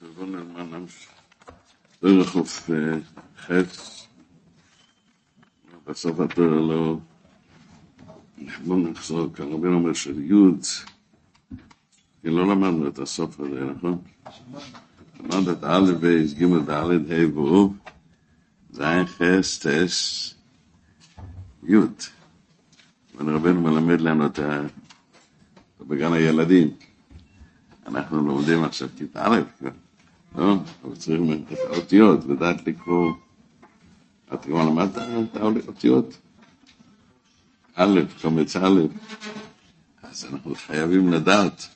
Was auf der Dürrlo. Ich bin nicht so, kann ich noch mal schon Jud. Ich לא למדנו את הסוף הזה, נכון? למד את א' בייס, ג' ד' ה' וא', זין חס, תס, י'. ורבנו מלמד לנו את ה... בגן הילדים. אנחנו לומדים עכשיו כיתה א' כבר. לא? אבל צריכים את האותיות, לדעת לקרוא. אתה כבר למדת את האותיות? א', קומץ א', אז אנחנו חייבים לדעת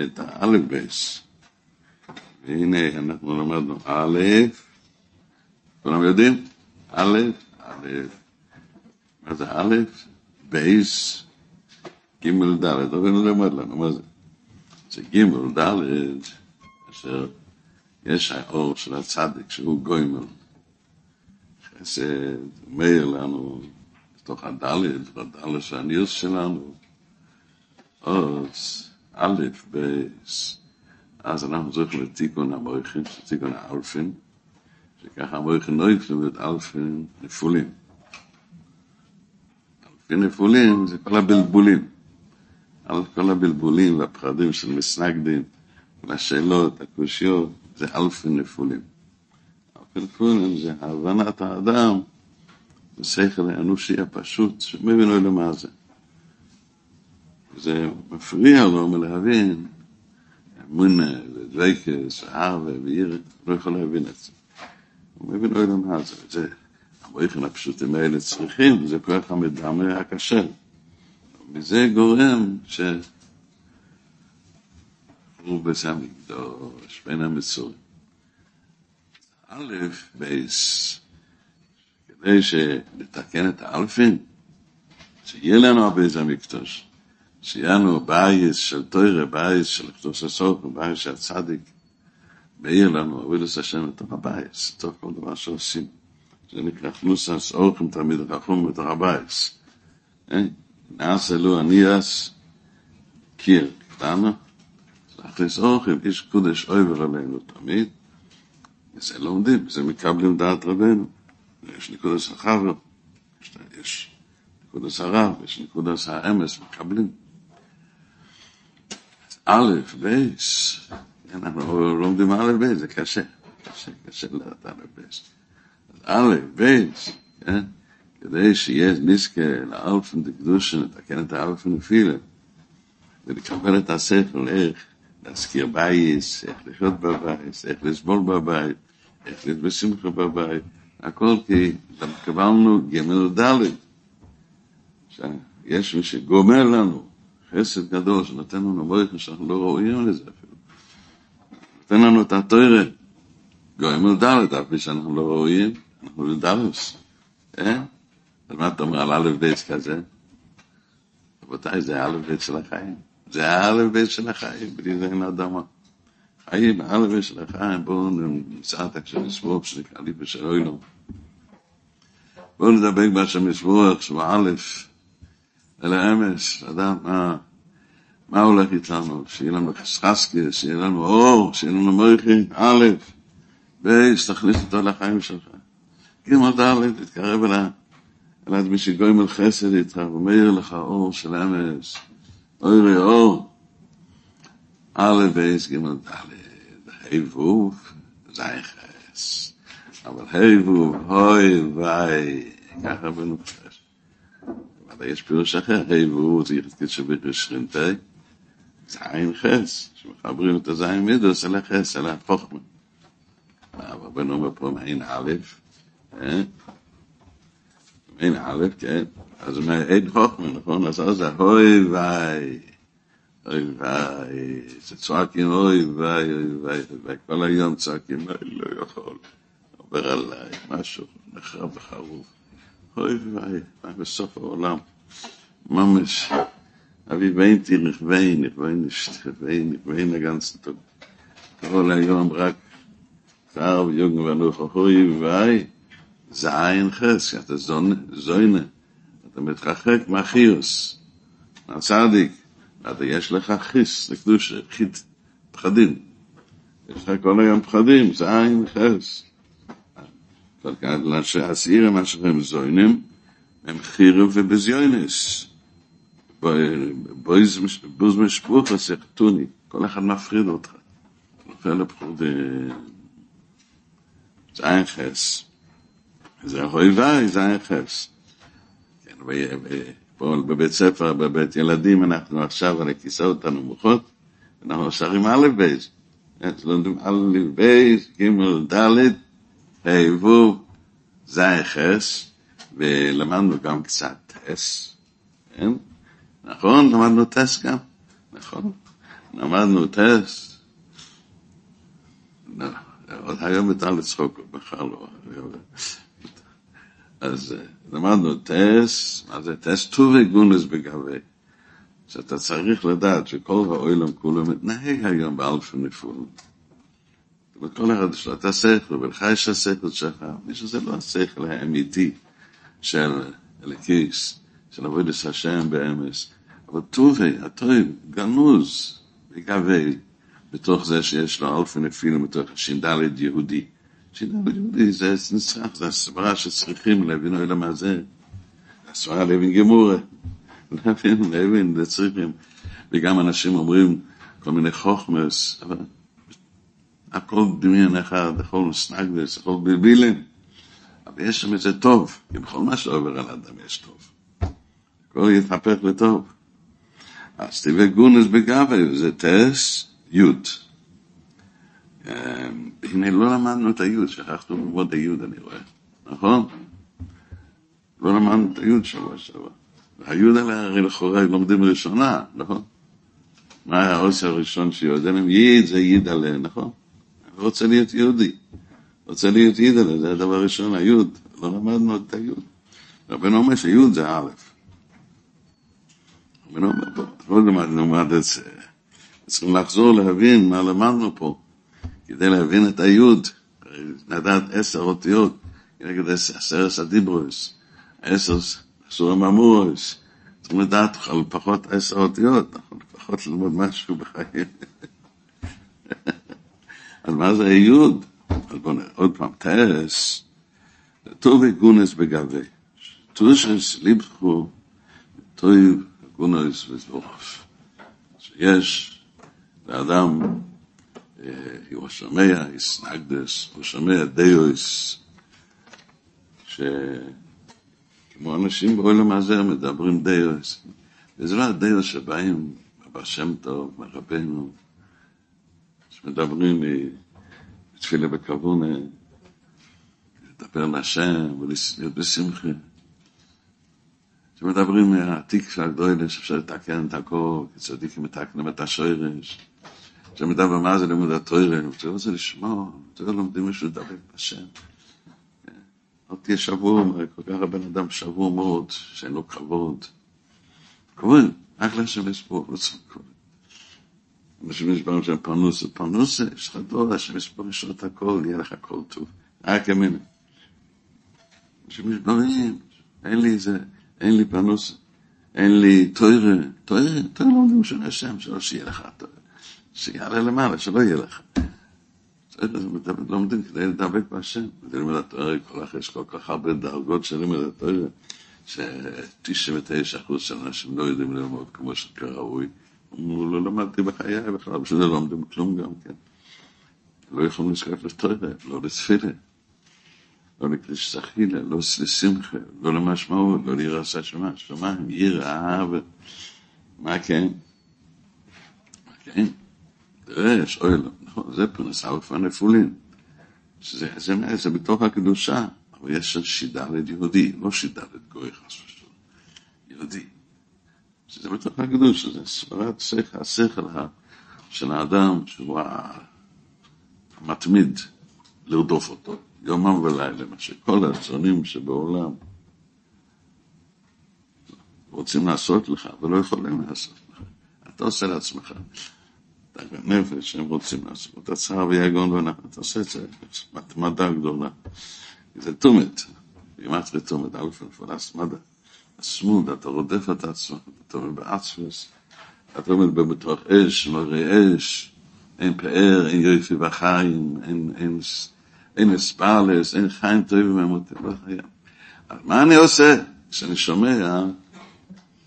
את האלף בייס. והנה אנחנו למדנו א', כולם יודעים? א', א', מה זה א', בייס, ג' ד', אבל נלמד לנו מה זה. זה ג' ד', אשר יש האור של הצדיק שהוא גוימל. חסד, מאיר לנו בתוך הדלת, בדלת של הניוס שלנו. אז א', בייס. אז אנחנו זוכרים לתיקון המויכין, תיקון האלפין, שככה המויכין לא יקלו את אלפין נפולים. אלפין נפולים זה כל הבלבולים. על כל הבלבולים והפחדים של מסנגדים, והשאלות, הקושיות, זה אלפין נפולים. אלפין נפולים זה הבנת האדם, זה שכל האנושי הפשוט, שמבין לו מה זה. זה מפריע לו מלהבין אמונה ודבקס, אהבה ועיר, לא יכול להבין את זה. הוא מבין לו מה זה. זה המויכן הפשוטים האלה צריכים, זה כוח המדמה הקשה. וזה גורם ש... הוא בזה המקדוש, בין המצורים. א', בייס, כדי שנתקן את האלפין, שיהיה לנו הבייס המקדוש, שיהיה לנו בייס של תוירה, בייס של קדוש הסוף, בייס של צדיק, מאיר לנו, אבילוס השם בתוך הבייס, בתוך כל דבר שעושים. זה נקרא חנוסס אורחם תמיד רחום בתוך הבייס. נעשה לו אניאס קיר קטנה, להכניס אורחם, איש קודש אויבר עלינו תמיד, וזה לומדים, זה מקבלים דעת רבנו. יש נקודס החבר, יש, יש נקודת הרב, יש נקודת האמת, מקבלים. א', בייס, אנחנו לומדים א', בייס, זה קשה, קשה, קשה לדעת א', בייס. א', בייס, כן? כדי שיהיה נזכה לאלפין דקדושין, לתקן את האלפין נפולין, ולקבל את השכל, איך להזכיר בייס, איך לחיות בבייס, איך לסבול בבית, איך להיות בשמחה בבית, הכל כי קיבלנו ג' ד' יש מי שגומר לנו חסד גדול שנותן לנו מויכה שאנחנו לא ראויים לזה אפילו. נותן לנו את התוירה, ג' ד' אף פי שאנחנו לא ראויים, אנחנו לדלוס. אה? אז מה אתה אומר על א' ב' כזה? רבותיי, זה א' ב' של החיים. זה א' ב' של החיים, בלי זה אין אדמה. חיים, א' ב' של החיים, בואו נמצא את הקשר לסבוב שנקרא לי בשל אוילום. בואו נדבק בהשם יסבורך, שבע א', אל האמס, לדעת מה, מה הולך איתנו, שיהיה לנו חסחסקי, שיהיה לנו אור, שיהיה לנו מויכי, א', בייס, תכניס אותו לחיים שלך. ג' ד', תתקרב אל ה... אל מי שגויים אל חסד איתך, ומאיר לך אור של אמס, אוירי אור, א' בייס גימל ד' היבוב זייכס, אבל היבוב הוי וי, ככה בנופס. אבל יש פירוש אחר, היבוב זה יחדקית שבית בשרים תאי, זיין חס, שמחברים את הזיין מידוס אל החס, אל החוכמה. אבל בנו מפה מעין א', אין א', כן, אז מעין חוכמה, נכון? אז אז הוי ואי, אוי ואי, זה צועקים אוי ואי, אוי ואי, וכל היום צועקים, אוי לא יכול, עובר עליי, משהו נחרב וחרוב. אוי ואי, בסוף העולם, ממש, אבי ביינתי נכווי, נכווי נכווי, נכווי נגנצת טוב. כל היום רק צער ויוגן ונוח, אוי ואי, זין חס, אתה זוינה, אתה מתרחק מהחיוס, מהצדיק, ואתה יש לך חיס, לקדושה, חית, פחדים. יש לך כל היום פחדים, זין, חס. שהסירים אשר הם זוינים, הם חירם ובזיונס. בוז משפוך הסכתוני, כל אחד מפחיד אותך. נופל לפחות זין חס. זה אוי ואי, זין חס. כן, פה בבית ספר, בבית ילדים, אנחנו עכשיו על הכיסאות הנמוכות, אנחנו שרים א' בייס. לומדים א' בייס, ג' ד', ה' ו', ז' ח', ולמדנו גם קצת טס, כן? נכון? למדנו טס גם? נכון? למדנו טס. עוד היום מותר לצחוק, בכלל לא. אז למדנו טס, מה זה טס טובי גונס בגבי. שאתה צריך לדעת שכל העולם כולו מתנהג היום באלף נפול. וכל אחד יש לו את השכל, ולך יש השכל שלך, מישהו זה לא השכל האמיתי של אלקיס, של עבודת השם באמס, אבל טובי, הטוב, גנוז, בגבי, בתוך זה שיש לו אלף נפילים, בתוך הש"ד יהודי. ש"ד יהודי זה נצרך, זה הסברה שצריכים להבין העולם הזה, הסברה להבין גמורה. להבין, להבין, זה צריכים. וגם אנשים אומרים כל מיני חוכמס, אבל הכל דמיין אחד, הכל סנגדס, הכל בלבילים. אבל יש שם איזה טוב, כי בכל מה שעובר על האדם יש טוב. הכל יתהפך לטוב. אז תביא גונס בגבי, זה טס, יוד. הנה, לא למדנו את היוד, שכחנו ללמוד היוד, אני רואה, נכון? לא למדנו את היוד שבוע שעבר. היוד האלה הרי לכאורה לומדים ראשונה, נכון? מה העושר הראשון שיודע להם? ייד זה ייד עליה, נכון? רוצה להיות יהודי. רוצה להיות ייד עליה, זה הדבר הראשון, היוד. לא למדנו את היוד. רבנו אומר שיוד זה א'. רבנו אומר, בוא, לא למדנו. צריכים לחזור להבין מה למדנו פה. כדי להבין את היוד, לדעת עשר אותיות, נגד עשרת הדיברוס, עשר סורם אמורס, צריכים לדעת על פחות עשר אותיות, לפחות ללמוד משהו בחיים. אז מה זה היוד? אז בואו נראה עוד פעם, טרס, טוב גונס בגבי, טושס ליבכו, טוב גונס וזורף. שיש לאדם, הוא שומע איסנגדס, הוא שומע דיוס, ש... כמו אנשים בעולם הזה מדברים דיוס. וזה לא הדיוס שבאים בשם טוב, מרבנו, שמדברים בתפילה בכוונה, לדבר להשם ולהיות בשמחה. שמדברים מהעתיק של הגדולה, שאפשר לתקן את הכל, כי צדיקים מתקנים את השורש. שמדבר מה זה לימוד התוירה, אני רוצה לשמוע, אני רוצה לומדים מישהו לדבר בשם. אל תהיה שבור, כל כך הבן אדם שבור מאוד, שאין לו כבוד. כבוד, רק להשם יסבור, לא צריך כבוד. אנשים יש ברם שהם פרנוסה, פרנוסה, יש לך דור, השם יסבור ישור את הכל, יהיה לך הכל טוב. רק ימין. אנשים יש ברם, אין לי איזה, אין לי פרנוסה, אין לי תוירה, תוירה, תוירה לא עומדים של השם, שלא שיהיה לך תוירה. שיעלה למעלה, שלא יהיה לך. לומדים כדי לדבק בהשם, כדי ללמד התואר, יש כל כך הרבה דרגות של לימוד התואר, ש-99% של אנשים לא יודעים ללמוד כמו שכראוי. הוא לא למדתי בחיי בכלל, בשביל זה לא לומדים כלום גם כן. לא יכולים לזכות לתואר, לא לתפילה, לא לקדש סחילה, לא לשמחה, לא למשמעות, לא לירס השמה, שמיים, יראה, מה כן? מה כן? יש אוהל, נכון, זה פרנס אלפא נפולין. זה, זה בתוך הקדושה, אבל יש שידה ליהודי, לא שידה לגוי חס ושלום, יהודי. שזה בתוך הקדושה, זה סברת שכל, השכל של האדם, שהוא המתמיד לרדוף אותו, יומם ולילה, מה שכל הצונים שבעולם רוצים לעשות לך, ולא יכולים לעשות לך. אתה עושה לעצמך. נפש שהם רוצים לעשות, אתה צער ויגון ואנחנו, אתה עושה את זה, מתמדה גדולה. זה תומת, כמעט ותומת, א' מפולס מדע. הסמוד, אתה רודף את עצמך, אתה עומד בעצמס, אתה עומד בתוך אש, מראה אש, אין פאר, אין יופי בחיים, אין, אין, אין אספרלס, אין חיים טובים ומותי, לא חיים. אז מה אני עושה כשאני שומע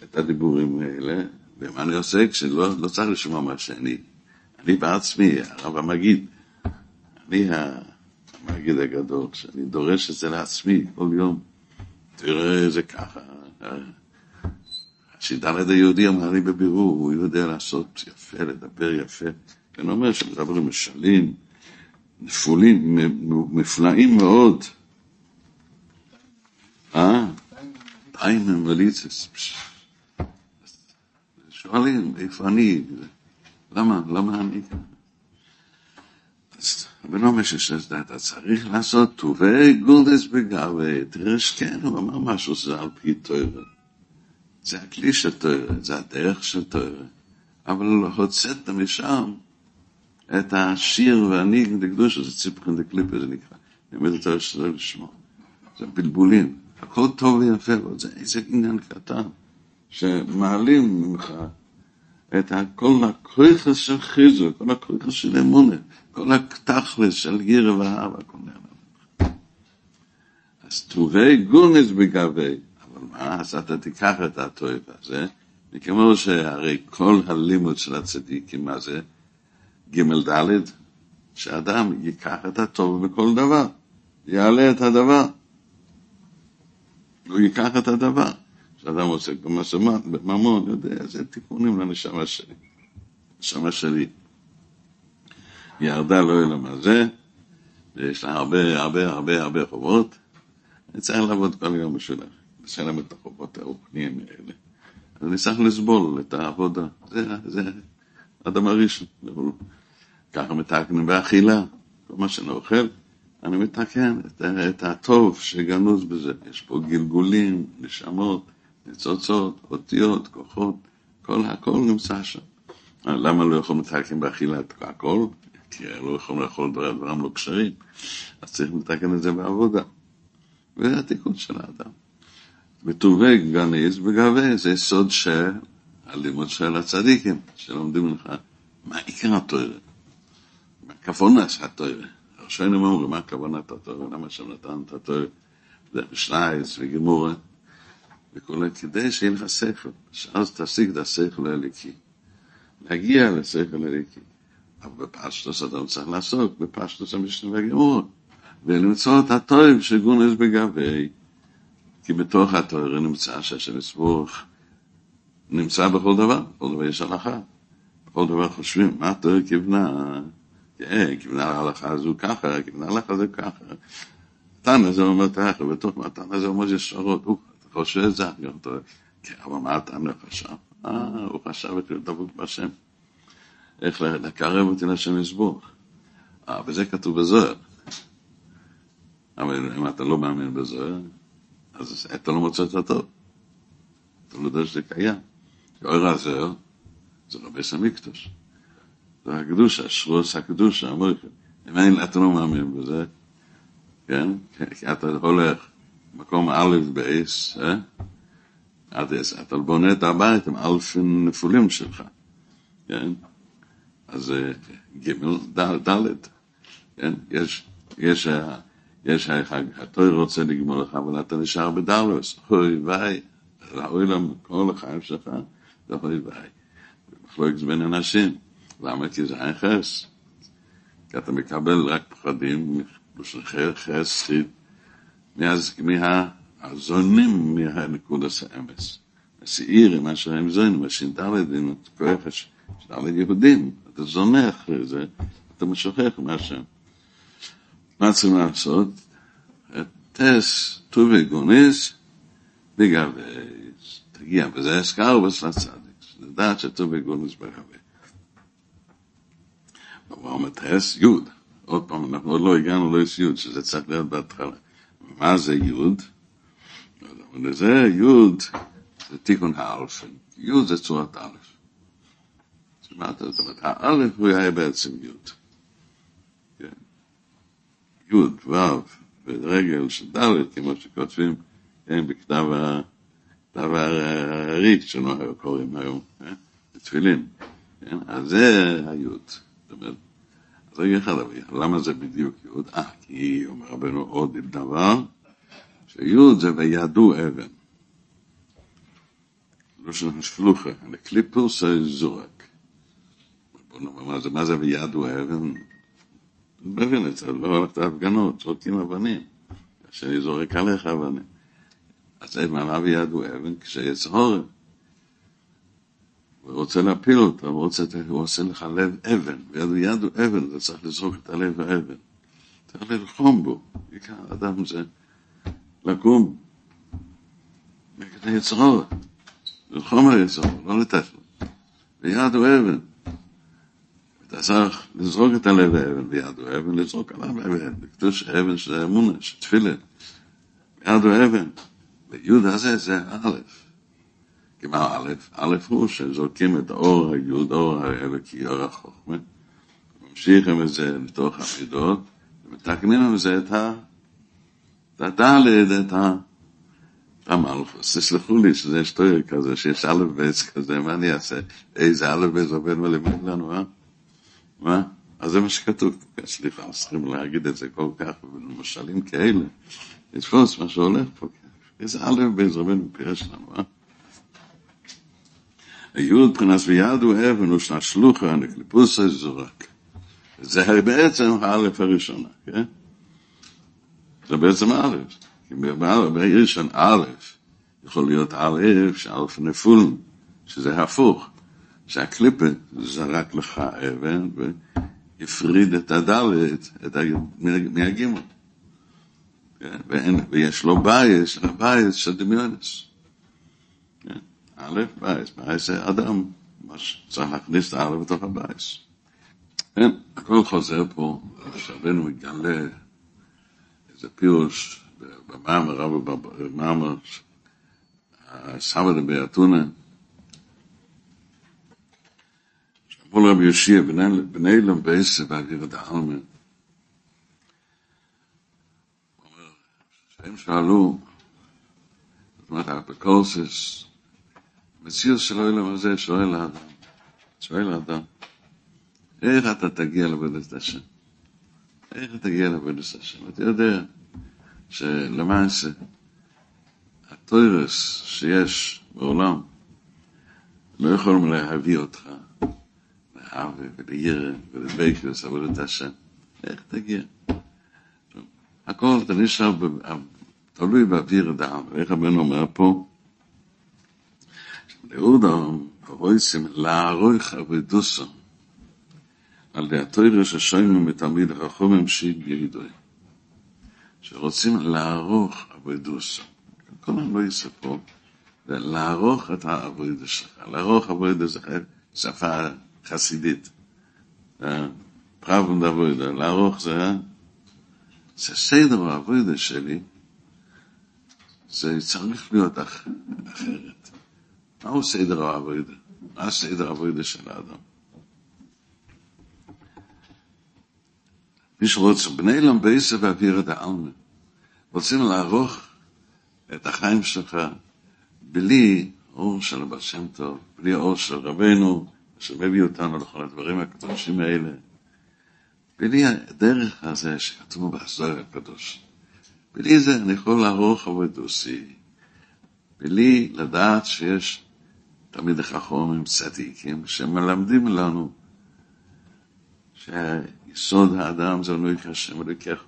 את הדיבורים האלה, ומה אני עושה כשלא לא צריך לשמוע מה שאני. אני בעצמי, הרב המגיד, אני המגיד הגדול, שאני דורש את זה לעצמי כל יום. תראה, זה ככה. השידלת היהודי אמר לי בבירור, הוא יודע לעשות יפה, לדבר יפה. אני אומר שמדברים משלים, נפולים, מפלאים מאוד. אה? טיימן וליצס. שואלים, איפה אני? למה, למה אני כאן? ולא משהו אתה צריך לעשות טובי גולדס בגבי, תראה שכן, הוא אמר משהו שזה על פי תואר. זה הכלי של תואר, זה הדרך של תואר. אבל הוצאת משם את השיר והניגן דקדוש, זה ציפחן דקליפה, זה נקרא. אני אומר את זה לשמוע. זה בלבולים. הכל טוב ויפה, אבל זה איזה עניין קטן, שמעלים ממך את כל הכריכס של חיזוק, כל הכריכס של אמונה, כל התכלס של גירה ואהבה, כל מיני. אז טובי גונס בגבי, אבל מה, אז אתה תיקח את הטוב הזה, וכמו שהרי כל הלימוד של הצדיקים, מה זה? ג' ד', שאדם ייקח את הטוב בכל דבר, יעלה את הדבר. הוא ייקח את הדבר. כשאדם עוסק בממון, יודע, זה תיקונים לנשמה שלי. נשמה שלי ירדה לא אלא מה זה, ויש לה הרבה הרבה הרבה הרבה חובות, אני צריך לעבוד כל יום בשבילך, לשלם את החובות הרוחניים האלה. אז אני צריך לסבול את העבודה, זה, זה אדם הראשון. ככה מתקנים באכילה, כל מה שאני אוכל. אני מתקן את, את הטוב שגנוז בזה. יש פה גלגולים, נשמות, ניצוצות, אותיות, כוחות, כל הכל נמצא שם. למה לא יכולים לתקן באכילה את הכל? כי לא יכולים לאכול דברים לא כשרים, אז צריך לתקן את זה בעבודה. וזה התיקון של האדם. וטובי גניז וגבי זה סוד של הלימוד של הצדיקים, שלומדים לך מה עיקר התואר, מה כוונס התואר. ראשינו אומרים, מה כוונת התואר, למה שם נתן את התואר, שנייס וגמורה, וכולי, כדי שיהיה לך שכל, שאז תשיג את השכל האליקי. להגיע לשכל האליקי. אבל בפשטוס אתה צריך לעסוק בפשטוס המשנה והגמורה, ולמצוא את הטוב שגונס בגבי, כי בתוך התואר נמצא שהשם יסבוך נמצא בכל דבר, בכל דבר יש הלכה. בכל דבר חושבים, מה התואר כיוונה? כן, כיוונה ההלכה הזו ככה, כיוונה ההלכה זה ככה. מתן הזה אומר ככה, בתוך מתן הזה אומר ישרות, הוא חושב את זה, כן, אבל מה התנא חשב? אה, הוא חשב את דבוק בהשם. איך לקרב אותי לשם יסבוך. אה, וזה כתוב בזוהר. אבל אם אתה לא מאמין בזוהר, אז אתה לא מוצא את הטוב. אתה לא יודע שזה קיים. אור הזוהר זה רבי סמיקטוש. זה הקדושה, שרוס הקדושה, המויכה. אם אתה לא מאמין בזה, כן? כי אתה הולך מקום א' בייס, אה? אתה בונה את הבית עם אלפים נפולים שלך, כן? אז ג' ד', כן? יש, יש, יש, התוי רוצה לגמור לך, אבל אתה נשאר בדלוס, אוי ואי, ראוי להם כל החיים שלך, זה אוי ואי. מחלוקת בין אנשים, למה? כי זה אין חס. כי אתה מקבל רק פחדים, חס, חיד, מהזונים מהנקודס האמס. השעירים, אשר הם זונים, השינדלדים, כוח השינדלד יהודים, אתה זונה אחרי זה, אתה משוכח מהשם. מה צריכים לעשות? טס טובי גוניס בגבייס. תגיע, וזה הסקר של הצדיק, לדעת שטובי גוניס בגבי. הוא אומר יוד. עוד פעם, אנחנו עוד לא הגענו לא יוד, שזה צריך להיות בהתחלה. מה זה יוד? וזה יוד, זה תיקון האלפן. יוד זה צורת א'. זאת אומרת, האלף הוא היה בעצם יוד. כן. יוד, וו, ורגל של ד', כמו שכותבים, כן, בכתב הארי, שלא היו קוראים היום, כן, בתפילין. כן, אז זה היוד. אומרת, אז רגע אחד, למה זה בדיוק י'? אה, כי אומר רבנו עוד דבר, שי' זה וידעו אבן. לא של השלוחה, לקליפוס זורק. בוא נאמר, מה זה, מה זה וידעו אבן? מבין את זה, לא הולך להפגנות, זורקים אבנים. שאני זורק עליך אבנים. אז מה מה וידעו אבן? כשיש הורם. הוא רוצה להפיל אותו, הוא, רוצה, הוא עושה לך לב אבן, וידו ידו אבן, אתה צריך לזרוק את הלב האבן. צריך ללחום בו, עיקר אדם זה לקום נגד היצרו, ללחום על היצרו, לא לתת לו. וידו אבן. אתה צריך לזרוק את הלב האבן, וידו אבן, לזרוק עליו אבן, לקדוש אבן שזה אמונה, שתפילה. וידו אבן. ויוד הזה זה א'. גמר א', א' הוא שזורקים את האור היוד, אור האלוקי, אור החוכמה, ממשיכים את זה לתוך המידות, ומתקנים עם זה את ה... את הדלת, את ה... המלכוס, תסלחו לי שזה שטויר כזה, שיש א' ב' כזה, מה אני אעשה? איזה א' ב' עובד מלמד לנו, אה? מה? אז זה מה שכתוב, סליחה, צריכים להגיד את זה כל כך, במשלים כאלה, לתפוס מה שהולך פה, איזה א' ב' זה עובד מפירש לנו, אה? היוד פרנס וידו אבן ושנה שלוחה נקליפוס זורק. זה בעצם האלף הראשונה, כן? זה בעצם האלף. כי במקום של אלף יכול להיות אלף שאלף נפול, שזה הפוך. שהקליפה זרק לך אבן והפריד את הדלת מהגימל. ויש לו בייס, הבייס של דמיונות. א', בייס, בייס זה אדם, מה שצריך להכניס את האלף בתוך הבייס. כן, הכל חוזר פה, שרבנו מגלה איזה פירוש במאמר, רב במאמר, סבא דבר אתונה, שאמרו לרבי יושיע, בני למבייסה באוויר דעלמה, שהם שאלו, זאת אומרת, האפיקורסס, מציאות של העולם הזה שואל האדם, שואל האדם, איך אתה תגיע לעבודת השם? איך אתה תגיע לעבודת השם? אתה יודע שלמעשה התוירס שיש בעולם לא יכולים להביא אותך לאהבה ולירא ולבקרס עבודת השם. איך תגיע? הכל אתה נשאר, תלוי באוויר הדם, איך הבן אומר פה? לאודם רוצים לערוך עבודוסם על די התוירה ששוינו מתלמיד החכמים שיגידוי שרוצים לערוך עבודוסם כל הזמן לא יספרו לערוך את העבודה שלך לערוך עבודה זה שפה חסידית פרבון דעבודה לערוך זה זה סדר העבודה שלי זה צריך להיות אחרת מהו סדר העבודה? מה סדר העבודה של האדם? מי שרוצה, בני למבייסה ואוויר את העלמה, רוצים לערוך את החיים שלך בלי אור של הבא שם טוב, בלי אור של רבנו, שמביא אותנו לכל הדברים הקדושים האלה, בלי הדרך הזה שכתוב בהסדר הקדוש. בלי זה אני יכול לערוך עבודוסי, בלי לדעת שיש תמיד החכמים צדיקים שמלמדים לנו שיסוד האדם זה לא יקשם ולקח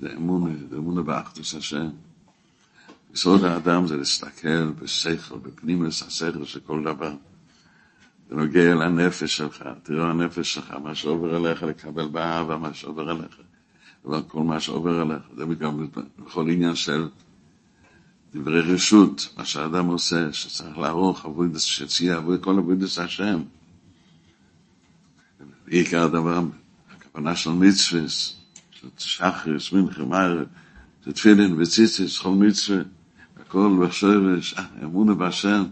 זה אמונה, זה אמונה באחדוס השם. יסוד האדם זה להסתכל בשכל, בפנימוס השכל של כל דבר. זה נוגע לנפש שלך, תראה הנפש שלך, מה שעובר אליך לקבל באהבה, מה שעובר אליך, אבל כל מה שעובר אליך, זה גם בכל עניין של דברי רשות, מה שהאדם עושה, שצריך לערוך עבודת שציע, עבוד כל עבודת השם. עיקר הדבר, הכוונה של מצווס, של שחרס, מנחם, מאיר, זה תפילין וציציס, כל מצווה, הכל בשורש, אמונה בהשם,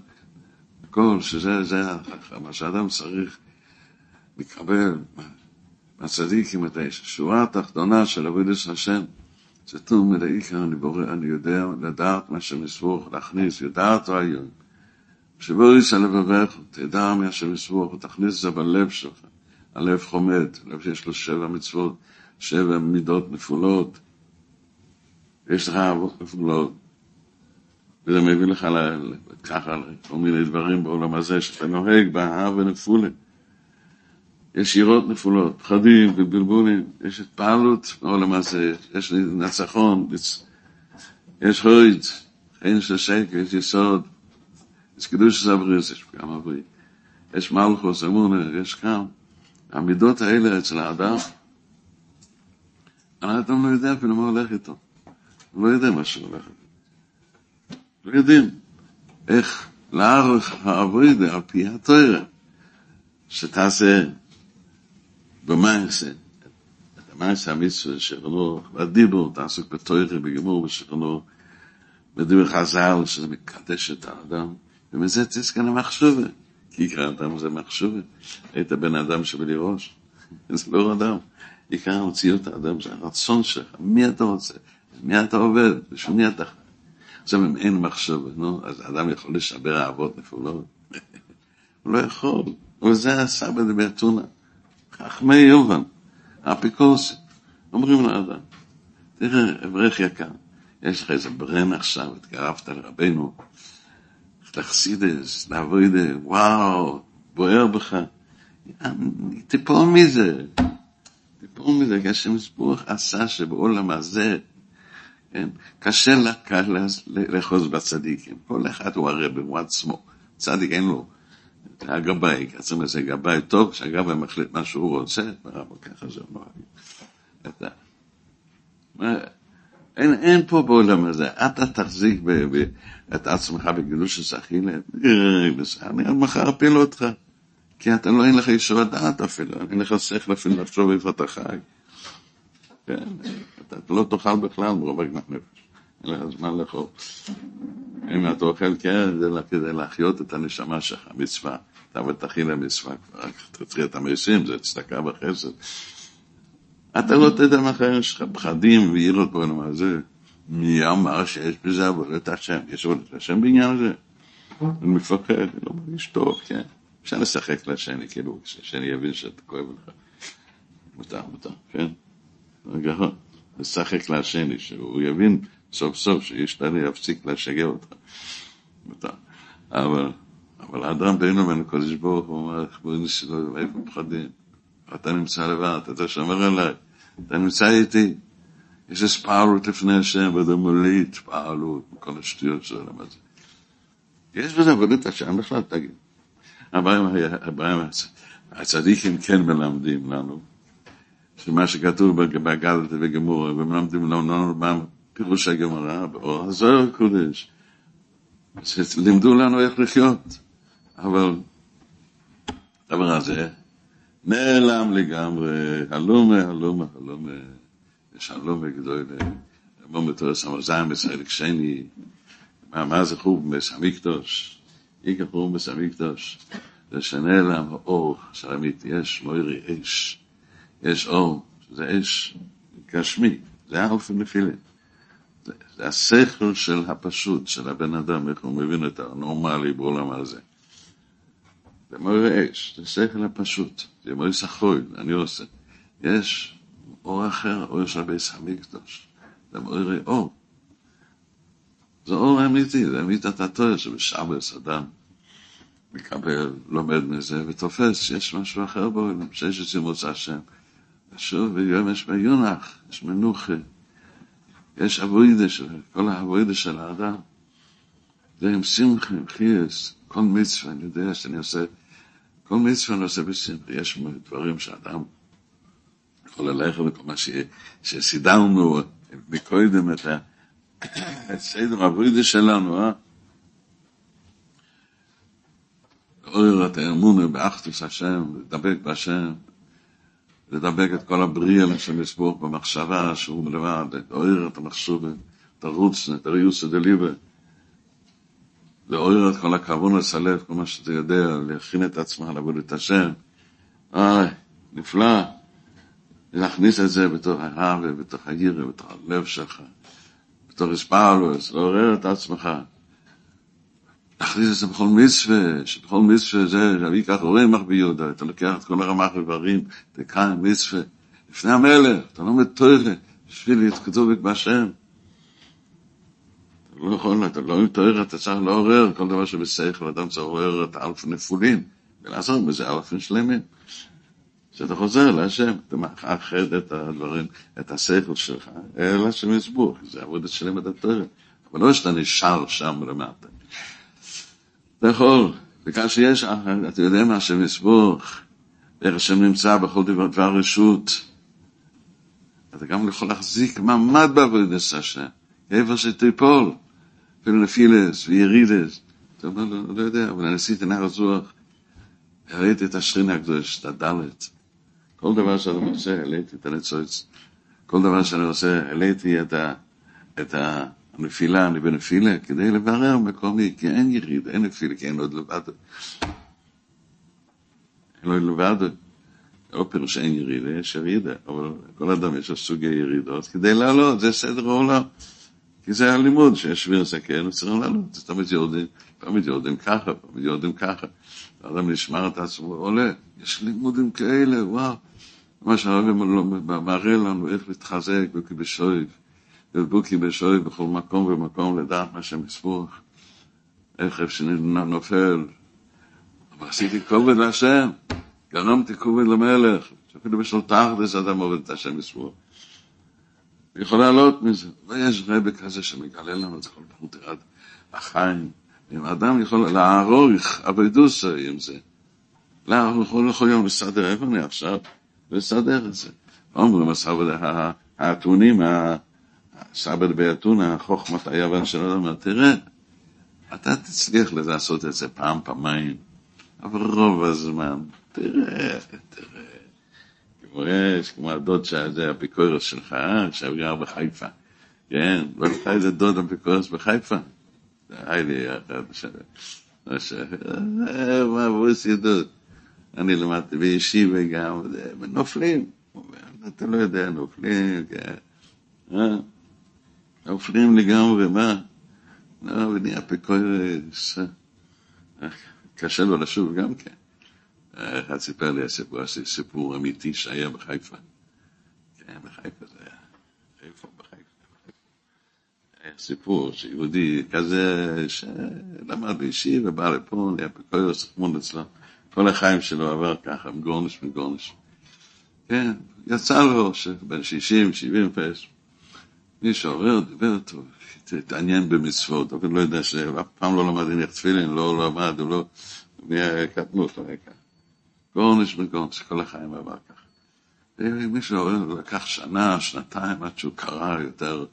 הכל, שזה זה, מה שהאדם צריך לקבל מהצדיקים את השורה התחתונה של עבודת השם. זה טוב מלאיקר, אני בורא, אני יודע לדעת מה שמסבוך, להכניס, יודעת היום. שבו יישא לבבך, תדע מה שמסבוך, תכניס את זה בלב שלך. הלב חומד, לב שיש לו שבע מצוות, שבע מידות נפולות. יש לך אהבות נפולות. וזה מביא לך ככה כל מיני דברים בעולם הזה, שאתה נוהג באהבה נפולה. יש יראות נפולות, פחדים ובלבולים, יש התפעלות בעולם הזה, יש ניצחון, יש הויד, אין של שקר, יש יסוד, יש קידוש של הבריאות, יש פגם הבריא, יש מלכוס, אמונה, יש כאן. המידות האלה אצל האדם, האדם לא יודע אפילו מה הולך איתו. הוא לא יודע מה שהולך איתו. לא יודעים איך לערוך העבודה על פי התוירה, שתעשה במעשה, את המעשה המצווה שכנו, בדיבור, תעסוק בתוירה, בגמור, ושכנו, בדיבור חז"ל, שזה מקדש את האדם, ומזה תזכן המחשובה. כי עיקר האדם זה מחשובה. היית בן אדם שבלי ראש, זה לא אדם. עיקר המציאות האדם זה הרצון שלך, מי אתה רוצה, מי אתה עובד, בשביל מי אתה. עכשיו, אם אין מחשובה, נו, אז האדם יכול לשבר אהבות נפולות. הוא לא יכול. אבל זה הסבא דברטונה. חכמי יובן, אפיקורסים, אומרים לאדם, תראה, אברך יקר, יש לך איזה ברן עכשיו, התקרבת לרבנו, לחסידס, לעבודה, וואו, בוער בך. תיפול מזה, תיפול מזה, השם סבוך עשה שבעולם הזה, כן, קשה לאחוז בצדיקים. כל אחד הוא הרב, הוא עצמו. צדיק אין לו. הגבאי, קצר לזה גבאי טוב, כשהגבאי מחליט מה שהוא רוצה, ככה זה נוהג. אין, אין פה בעולם הזה, אתה תחזיק ב, ב, את עצמך בגידוש ששחילה, אני עד מחר אפיל אותך, כי אתה לא, אין לך ישוב הדעת אפילו, אין לך שכל אפילו לחשוב איפה אתה חי. כן, אתה לא תאכל בכלל מרובה גנת נפש, אין לך זמן לאכול. אם אתה אוכל כן, זה כדי להחיות את הנשמה שלך, מצווה. אתה ותכין למצווה, רק תתחיל את המסים, זה צדקה וחסד. אתה לא תדע מה חיים שלך, פחדים ועירות בעולם הזה. מי אמר שיש בזה עבודת השם? יש עבודת השם בעניין הזה? אני מפחד, אני לא מרגיש טוב, כן. אפשר לשחק לשני, כאילו, שהשני יבין שאתה כואב לך. מותר, מותר, כן? רגע, לשחק לשני, שהוא יבין סוף סוף שיש לנו יפסיק לשגע אותך. אבל, אבל האדם בינו ובין הקודש ברוך הוא אומר, בואי ניסו, איפה פחדים? אתה נמצא לבד, אתה שומר עליי, אתה נמצא איתי. יש הספעלות לפני השם, ואתה מולי התפעלות, כל השטויות של העולם הזה. יש בזה עבודת השם בכלל, תגיד. הבעיה, הצדיקים כן מלמדים לנו, שמה שכתוב בגלת וגמורה, ומלמדים לנו מה פירוש הגמרא, באור הזוהר הקודש, לימדו לנו איך לחיות, אבל הדבר הזה נעלם לגמרי, הלומה, הלומה, הלומה, יש הלומה גדול, אמרו בתורס המזיים בסלק שני, מה זה חוב בסמיקדוש, איקר חוב בסמיקדוש, זה שנעלם האור של אמיתי, יש מוירי אש, יש אור, זה אש גשמי, זה אלף ונפילים. זה השכל של הפשוט, של הבן אדם, איך הוא מבין את הנורמלי בעולם הזה. זה מוירי אש, זה שכל הפשוט, זה מוירי סחוי, אני עושה. יש אור אחר, אור של בית המקדוש, זה מוירי אור. זה אור אמיתי, זה אמיתת התואר שבשבס אדם מקבל, לומד מזה ותופס שיש משהו אחר בעולם, שיש את צימוץ השם. ושוב, ויום יש מיונח, יש מנוחה, יש אבוידה של, כל האבוידה של האדם. זה עם שמחה, עם חייס, כל מצווה, אני יודע שאני עושה, כל מצווה אני עושה בשמחה. יש דברים שאדם יכול ללכת לכל מה שסידרנו מקודם את הסדר האבוידה שלנו, אה? לעורר את האמונה באחדוס השם, לדבק בהשם, לדבק את כל הבריאה לשם יסבור במחשבה שהוא מלבד, לעורר את המחשובה, את הרוץ, את הריוס דליבה, לעורר את כל הכוון לסלב, כל מה שאתה יודע, להכין את עצמך לעבוד את השם. איי, נפלא. להכניס את זה בתוך ההווה, בתוך הירא, בתוך הלב שלך, בתוך הספרלוס, לעורר את עצמך. להכניס את זה בכל מצווה, שבכל מצווה זה, אבי ייקח רמח ביהודה, אתה לוקח את כל הרמח איברים, תקיים מצווה, לפני המלך, אתה לא מתוירה, בשביל להתכתוב בהשם. אתה לא יכול, אתה לא מתוירה, אתה צריך לעורר, כל דבר שבשכל, אדם צריך לעורר את האלף נפולים, ולעשות בזה אלפים שלמים. שאתה חוזר להשם, אתה מאחד את הדברים, את השכל שלך, אל השם זה עבודת שלם את התורת. אבל לא שאתה נשאר שם למטה. אתה יכול, וכאשר יש, אתה יודע מה השם יסבור, איך השם נמצא בכל דבר, דבר רשות. אתה גם יכול להחזיק מעמד בעבודת השם, איפה שתיפול, אפילו נפילס וירידס. אתה אומר, לא, לא יודע, אבל אני עשיתי נחל זוח, הראיתי את השכינה הקדוש, את הדלת. כל דבר שאני עושה, העליתי את הניצוץ. כל דבר שאני עושה, העליתי את, ה, את הנפילה, אני בנפילה, כדי לברר מקומי, כי אין יריד, אין נפילה, כי אין עוד לבד. אין עוד לבד. לא פירוש אין ירידה, יש ירידה, אבל כל אדם יש לו סוגי ירידות, כדי לעלות, זה סדר העולם. כי זה הלימוד, שיש שביר סכן, צריך לעלות, זה תמיד יורדים, תמיד יורדים ככה, תמיד יורדים ככה. האדם נשמר את עצמו, עולה, יש לימודים כאלה, וואו. מה שהרב מראה לנו איך להתחזק בוקי בשויב, ובוקי בשויב בכל מקום ומקום לדעת מה שמספוך, איך שנופל. אבל עשיתי כובד להשם, גרמתי כובד למלך, שאפילו בשביל תחדס אדם עובד את השם מספוך. יכול לעלות מזה, ויש רבי כזה שמגלה לנו את כל פרוטרד החיים. אם אדם יכול לערוך אבדוסה עם זה, לא, הוא יום לסדר, איפה אני עכשיו? לסדר את זה. אומרים הסבד האתונים, הסבד באתון, החוכמת היוון של אדם, תראה, אתה תצליח לעשות את זה פעם, פעמיים, אבל רוב הזמן, תראה, תראה. כמו יש, כמו הדוד שזה הפיקורס שלך, שגר בחיפה. כן, לא לך איזה דוד הפיקורס בחיפה. היי לי, מה, בוס ידוד. אני למדתי בישיבה גם, נופלים, אתה לא יודע, נופלים, כן, אה? נופלים לגמרי, מה? לא, ונהיה פיקורס, קשה לו לשוב גם כן. אחד סיפר לי הסיפור, סיפור אמיתי שהיה בחיפה. כן, בחיפה זה היה. איפה בחיפה? היה סיפור שיהודי כזה שלמד בישיבה, בא לפה, נהיה פיקורס, חמוד אצלו. כל החיים שלו עבר ככה, מגורנש מגורנש. כן, יצא לו שבין 60, 70 פס, מי שעובר, דיבר טוב, התעניין במצוות, אבל לא יודע שאף פעם לא למד הניח תפילין, לא למד, הוא לא, קטנות הרקע. גורנש מגורנש, כל החיים עבר ככה. ומי שעובר, לקח שנה, שנתיים, עד שהוא קרא יותר,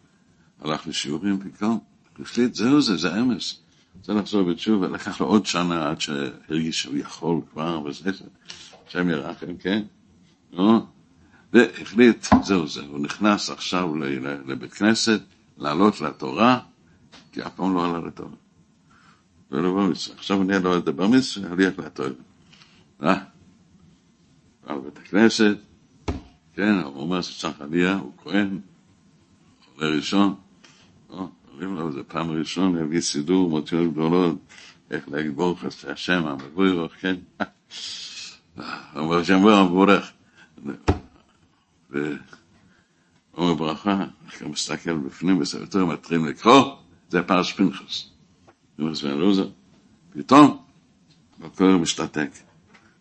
הלך לשיעורים, פתאום, החליט, זהו זה, זה אמס. רוצה לחזור בתשובה, לקח לו עוד שנה עד שהרגיש שהוא יכול כבר, וזה, השם ירחם, כן? נו, והחליט, זהו זה, הוא נכנס עכשיו לבית כנסת, לעלות לתורה, כי אף פעם לא עלה לתורה. ולא במצווה. עכשיו אני לא לדבר מצווה, הליך לתורה. אה? בא לבית הכנסת, כן, הוא אומר שצריך עלייה, הוא כהן, עולה ראשון, אומרים לו, זה פעם ראשונה להביא סידור, מוציאות גדולות, איך להגיד ברוך השם, המבורך, כן? אומר שם בוא מבורך. ואומר ברכה, הוא מסתכל בפנים בסרטור, מתחילים לקרוא, זה פרש פנחס. אומר סבן לוזר, פתאום, הכל משתתק.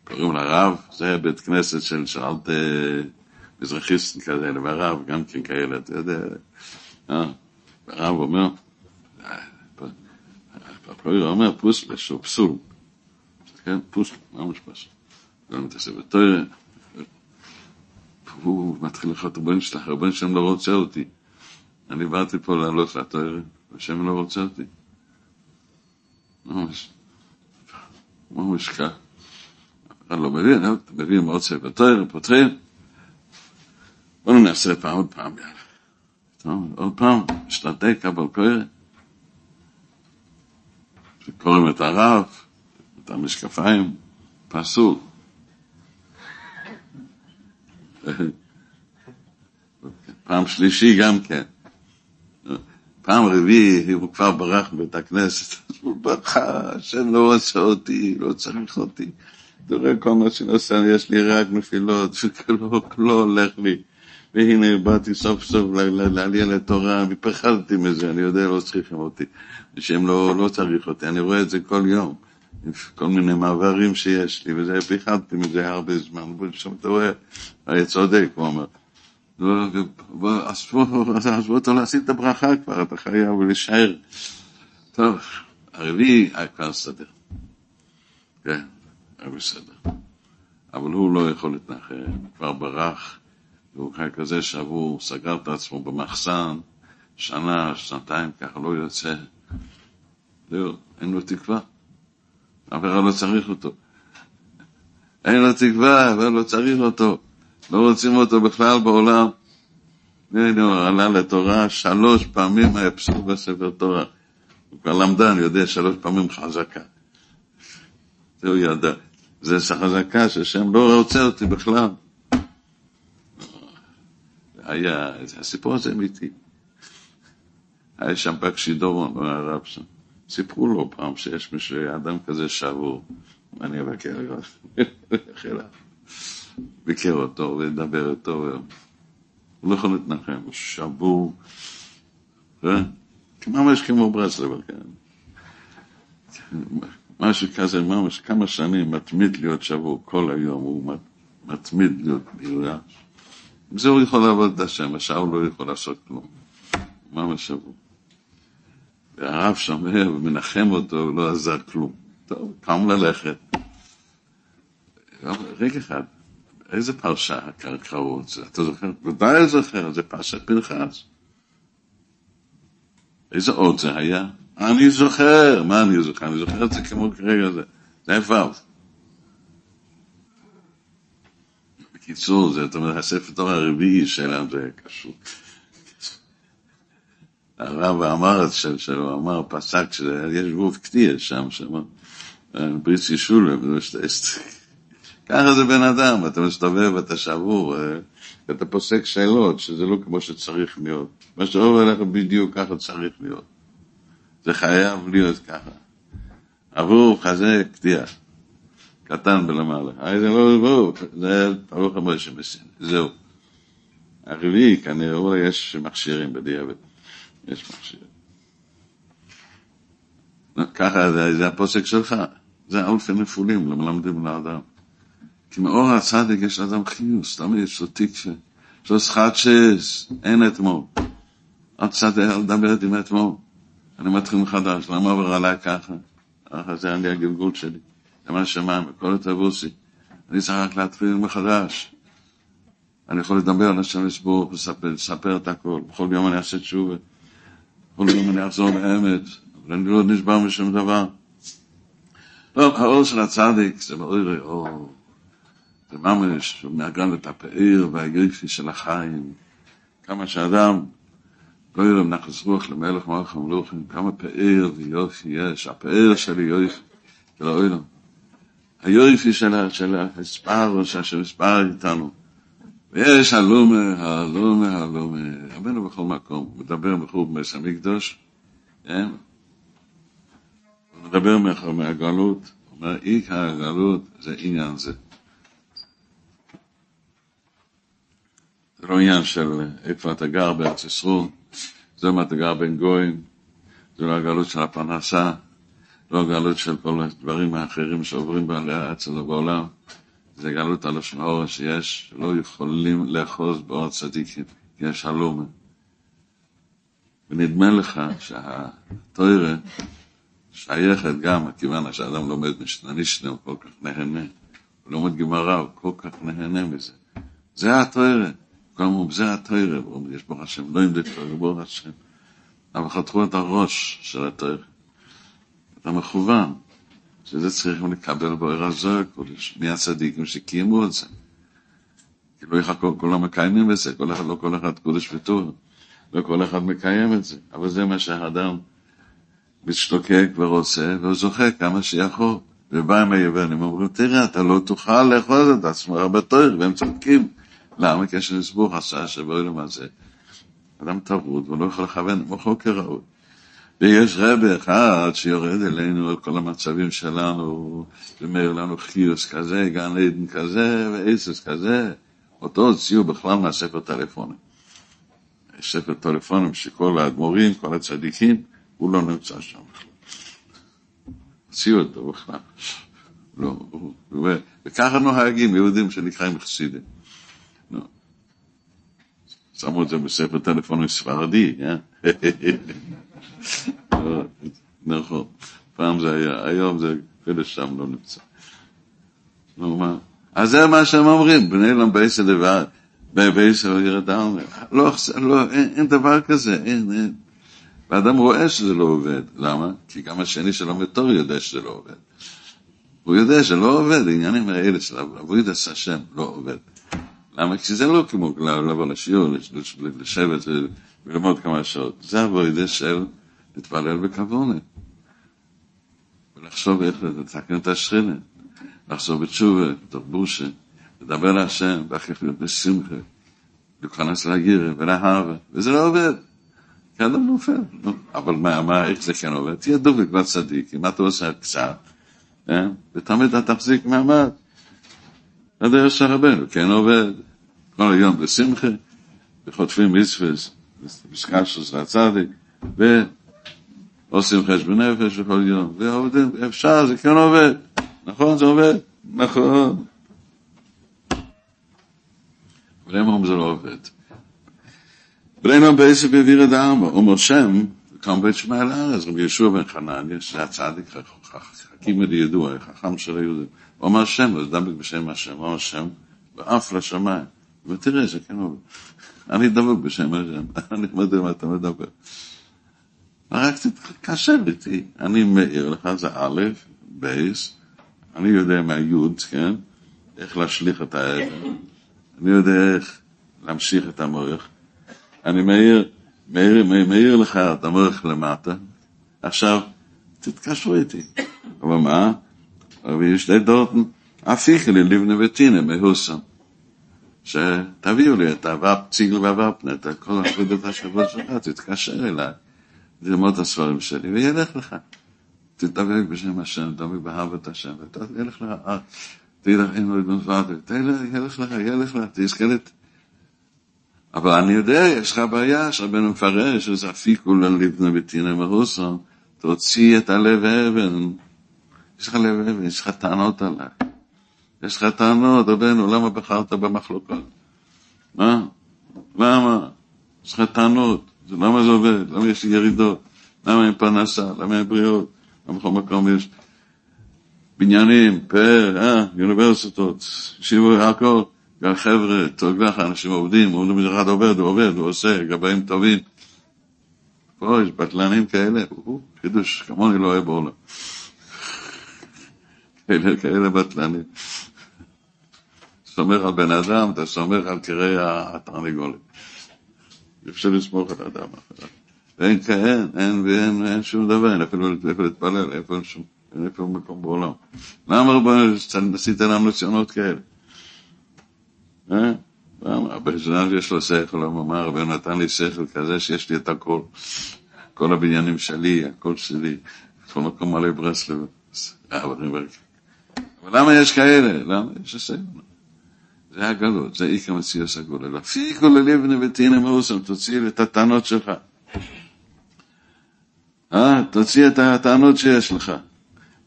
קוראים לרב, זה בית כנסת של שאלת מזרחיסטים כאלה, והרב גם כן כאלה, אתה יודע. הרב אומר, הפרויר אומר פוסלה שהוא פסול, כן, פוסל, ממש פסול. לא מתעסק בתוירה, הוא מתחיל לחיות רבן שלך, רבן שם לא רוצה אותי. אני באתי פה לעלות לתוירה, והשם לא רוצה אותי. ממש, ממש. אף אחד לא מבין, אתה מבין מה רוצה בתוירה, פותחים. בואו נעשה פעם עוד פעם יאללה. טוב, עוד פעם, משתתק אבל קורא. קוראים את הרב, את המשקפיים, פסול. פעם שלישי גם כן. פעם רביעי הוא כבר ברח מבית הכנסת. הוא בכה השם לא רוצה אותי, לא צריך אותי. תראה כל מה עושה, יש לי רק נפילות, וכלום לא הולך לי. והנה באתי סוף סוף לעלייה לתורה, ופחדתי מזה, אני יודע, לא צריכים אותי, שהם לא, לא צריך אותי, אני רואה את זה כל יום, כל מיני מעברים שיש לי, וזה, פחדתי מזה הרבה זמן, ושם אתה רואה, היה צודק, הוא אומר. עזבו אותו להשיג את הברכה כבר, אתה חייב להישאר. טוב, הרביעי היה כבר סדר. כן, היה בסדר. אבל הוא לא יכול להתנחם, כבר ברח. והוא חי כזה שבור, סגר את עצמו במחסן, שנה, שנתיים, ככה לא יוצא. זהו, אין לו תקווה. אף אחד לא צריך אותו. אין לו תקווה, אבל לא צריך אותו. לא רוצים אותו בכלל בעולם. הוא עלה לתורה, שלוש פעמים היה בספר תורה. הוא כבר למדן, יודע שלוש פעמים חזקה. זה הוא ידע. זה חזקה שהשם לא רוצה אותי בכלל. היה, הסיפור הזה אמיתי. היה שם פקשי דורון, הרב שם. סיפרו לו פעם שיש מישהו, אדם כזה שבור, אני אבקר אליו. ביקר אותו ודבר איתו, הוא לא יכול להתנחם, הוא שבור, ממש כמו ברסלב, כן. משהו כזה, ממש כמה שנים מתמיד להיות שבור, כל היום הוא מתמיד להיות מיואש. עם זה הוא יכול לעבוד את השם, השאר לא יכול לעשות כלום. ממש שבור. והרב שומר ומנחם אותו, לא עזר כלום. טוב, קם ללכת. רגע אחד, איזה פרשה את זה? אתה זוכר? ודאי זוכר, זה פרשת פנחס. איזה אות זה היה? אני זוכר, מה אני זוכר? אני זוכר את זה כמו כרגע זה. זה היה ו'. בקיצור, זה, זאת אומרת, הספר תורה הרביעי שלנו זה קשור. הרב אמר את של שלו, אמר, פסק, שיש גוף קטיר שם, שם, בריצי שולם, ככה זה בן אדם, אתה מסתובב, אתה שבור, אתה פוסק שאלות, שזה לא כמו שצריך להיות. מה שעובר אליך בדיוק ככה צריך להיות. זה חייב להיות ככה. עבור חזה קטיעה. קטן בלמעלה. זה לא, לא, זה ברוך הבא שבסין, זהו. הרביעי, כנראה, יש מכשירים בדיעבד. יש מכשירים. ככה, זה, זה הפוסק שלך. זה אלפי נפולים למלמדים לאדם. כי מאור הצדיק יש לאדם חיוס, תמיד יש לו תקווה. יש לו שחת שש, אין אתמול. עוד קצת לדבר עם אתמול. אני מתחיל מחדש, למה עבר עליי ככה? ככה זה אני הגלגול שלי. זה מה שמיים, וכל התבוסי. אני צריך רק להתחיל מחדש. אני יכול לדבר על השם לסבור ולספר את הכל. בכל יום אני אעשה תשובה. יום אני אחזור לאמת, אבל אני לא נשבר משום דבר. לא, האור של הצדיק זה מאור אור. זה ממש, הוא מארגן את הפעיר והגריפי של החיים. כמה שאדם לא יראה מנחס רוח למלך מלך המלוכים, כמה פאר ויופי יש, הפאר שלי יופי, של האוילם. היופי של הספר, שהשם הספר איתנו. ויש הלומה, הלומה, הלומה. רבנו בכל מקום, הוא מדבר בחור במס המקדוש, כן? הוא מדבר מהגלות, אומר, עיקר הגלות זה עניין זה. זה לא עניין של איפה אתה גר בארץ ישראל, זה מה אתה גר בין גויים, זה לא הגלות של הפרנסה, לא הגלות של כל הדברים האחרים שעוברים אצלנו בעולם, זה גלות על השנאור שיש, לא יכולים לאחוז באור צדיקים, כי יש הלומה. ונדמה לך שהתוירה שייכת גם, כיוון שהאדם לומד משנה נשנה, הוא כל כך נהנה, הוא לומד גמרא, הוא כל כך נהנה מזה. זה התוירה. כלומר, זה התוירה, יש ברוך השם, לא ימדד תוירה, ברוך השם. אבל חתכו את הראש של התוירה. אתה מכוון, שזה צריכים לקבל באור הזוהר מי הצדיקים שקיימו את זה. כי לא יחכו, כולם מקיימים את זה, כל אחד, לא כל אחד קודש וטוב, לא כל אחד מקיים את זה, אבל זה מה שהאדם משתוקק ורוצה, והוא זוכה כמה שיכול. ובא עם היוונים, אומרים, תראה, אתה לא תוכל לאחוז את עצמך בתור, והם צודקים. למה? כי יש לסבור עשה שבאוילם הזה, אדם טרוד, והוא לא יכול לכוון מוחו כראוי. ויש רבי אחד שיורד אלינו על כל המצבים שלנו, ומאיר לנו חיוס כזה, גן עדן כזה, ועצס כזה. אותו הוציאו בכלל מהספר טלפונים. ספר טלפונים שכל האדמו"רים, כל הצדיקים, הוא לא נמצא שם בכלל. הוציאו אותו בכלל. לא, ו- וככה נוהגים יהודים שנקראים חסידים. נו. שמו את זה בספר טלפונים ספרדי, אה? נכון, פעם זה היה, היום זה אפילו שם לא נמצא. נו? אז זה מה שהם אומרים, בני להם בעשר לבד, בעשר ירדם, לא, לא, אין, אין דבר כזה, אין, אין. ואדם רואה שזה לא עובד, למה? כי גם השני שלומד תור יודע שזה לא עובד. הוא יודע שלא עובד, העניינים האלה של עבודת השם לא עובד. למה? כי זה לא כמו לבוא לשיעור, לשבת וללמוד כמה שעות. זה עבודה של להתפלל בכוונה. ולחשוב איך לתקן את השכינה, לחשוב בתשובה, בתוך בושה, לדבר להשם, להיות בשמחה, להיכנס לגירה ולאהבה, וזה לא עובד. כי אדם נופל. אבל מה, מה, איך זה כן עובד? תהיה דבק בצדיק, אם אתה עושה קצת, אה? ותמיד אתה תחזיק מעמד. הדרך של רבנו, כן עובד. כל היום בשמחה, וחוטפים מצווס, בסקשוס הצדיק, ועושים חשבון נפש בכל יום, ועובדים, אפשר, זה כן עובד. נכון, זה עובד? נכון. אבל הם אומרים זה לא עובד. בני נועם בעסק העביר את הארבע, אומר שם, קם בית שמע אל הארץ, רבי ישוע בן חנניה, שזה הצדיק, חכים את ידוע, חכם של היהודים. הוא אמר שם, אז דבק בשם השם, הוא אמר שם, ואף לשמיים. ותראה, זה כן עובד. אני דבק בשם השם, אני יודע מה אתה מדבר. רק תתקשר איתי, אני מעיר לך, זה א', בייס, אני יודע מהיוד, כן, איך להשליך את האבן, אני יודע איך להמשיך את המוח, אני מעיר, מעיר, מעיר, מעיר לך את המוח למטה, עכשיו, תתקשרו איתי. אבל מה? אבל יש דורטן, אפיכה לי לבנה וטינה מהוסם. שתביאו לי את הוואפ, ציגל והוואפנה, את כל עבודת השבוע שלך, תתקשר אליי, ללמוד את הספרים שלי, וילך לך. תתדבק בשם השם, תדבק באהבת השם, וילך לך, תלך עם עוד מפרט, ילך לך, ילך לך, תזכה לת... אבל אני יודע, יש לך בעיה, שרבנו מפרש, שזה אפיקו ללבנה וטינה מהוסם, תוציא את הלב האבן. יש לך לב אבן, יש לך טענות עליי. יש לך טענות, רבנו, למה בחרת במחלוקות? מה? למה? יש לך טענות, למה זה עובד? למה יש ירידות? למה אין פרנסה? למה אין בריאות? למה בכל מקום יש בניינים, פאר, אה, אוניברסיטות, ישיבו, הכל, גם חבר'ה, טוב לך, אנשים עובדים, עובדים אחד עובד, הוא עובד, הוא עושה, גבאים טובים. פה יש בטלנים כאלה, חידוש, כמוני לא אוהב בעולם. כאלה, כאלה בטלנים. סומך על בן אדם, אתה סומך על קרי התרנגולת. אפשר לסמוך על אדם אחר. ואין כאן, אין ואין אין שום דבר, אין אפילו איפה להתפלל, איפה שום, אין איפה מקום בעולם. למה רבנו עשית לנו ציונות כאלה? אה? למה? הבן יש לו שכל, הוא אמר, רבנו נתן לי שכל כזה שיש לי את הכל. כל הבניינים שלי, הכל שלי, כל מקום מלא ברסלב. אבל למה יש כאלה? למה יש הסגל? זה הגלות, זה איקר מציאוס הגולה. להפיקו ללבנה ותהנה מאוסם, תוציא את הטענות שלך. אה? תוציא את הטענות שיש לך.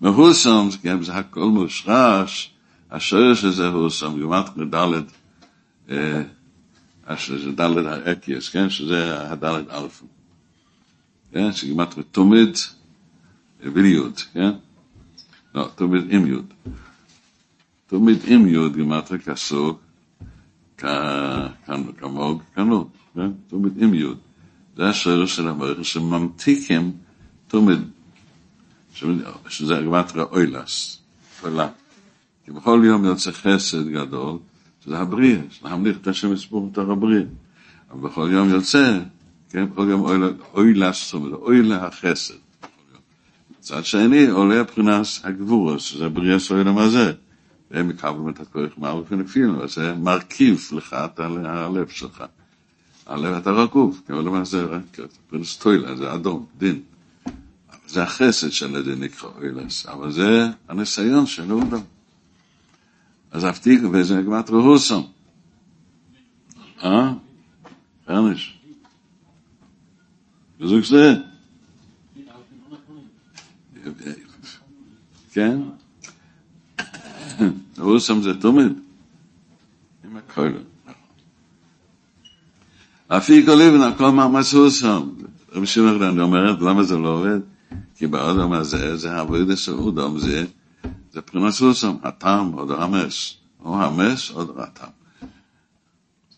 מהוסם, גם זה הכל מושרש, השורש של זה הוסם, גמרת מדלת, שזה דלת האקיס, כן? שזה הדלת אלפים. כן? שגמרת תומד וליוד, כן? לא, תומד עם יוד. תומד עם יוד גמרת כסוג, כמוג, כנות, כן? תומד עם יוד. זה השורש של המערכת שממתיקים תומד, שזה גמרת אוילס, אוילה. כי בכל יום יוצא חסד גדול, שזה הבריאה, שזה להמליך את השם יסבור בתוך הבריאה. אבל בכל יום יוצא כן, כל יום אוי זאת אומרת, אוי לה החסד. מצד שני, עולה הבחינת הגבורה, שזה בריאה סוילם הזה. והם מקבלים את הכוח מערוף ונפילו, אז זה מרכיב לך את הלב שלך. הלב אתה רגוף, כמו למעשה, פרינס טוילה, זה אדום, דין. זה החסד של ידי נקרא אילס, אבל זה הניסיון של אודם. אז אבטיק, וזה גמת רהוסם. אה? פרניש. וזוג זה. כן? רהוסם זה תומד. עם הכל. אפיק אוליבן, הכל מאמץ רהוסם. רבי שמעון אני אומרת, למה זה לא עובד? כי באדם הזה, זה עבודה של אודם, זה, זה פרינס רהוסם, הטעם, עוד המס. או המס, עוד הטעם.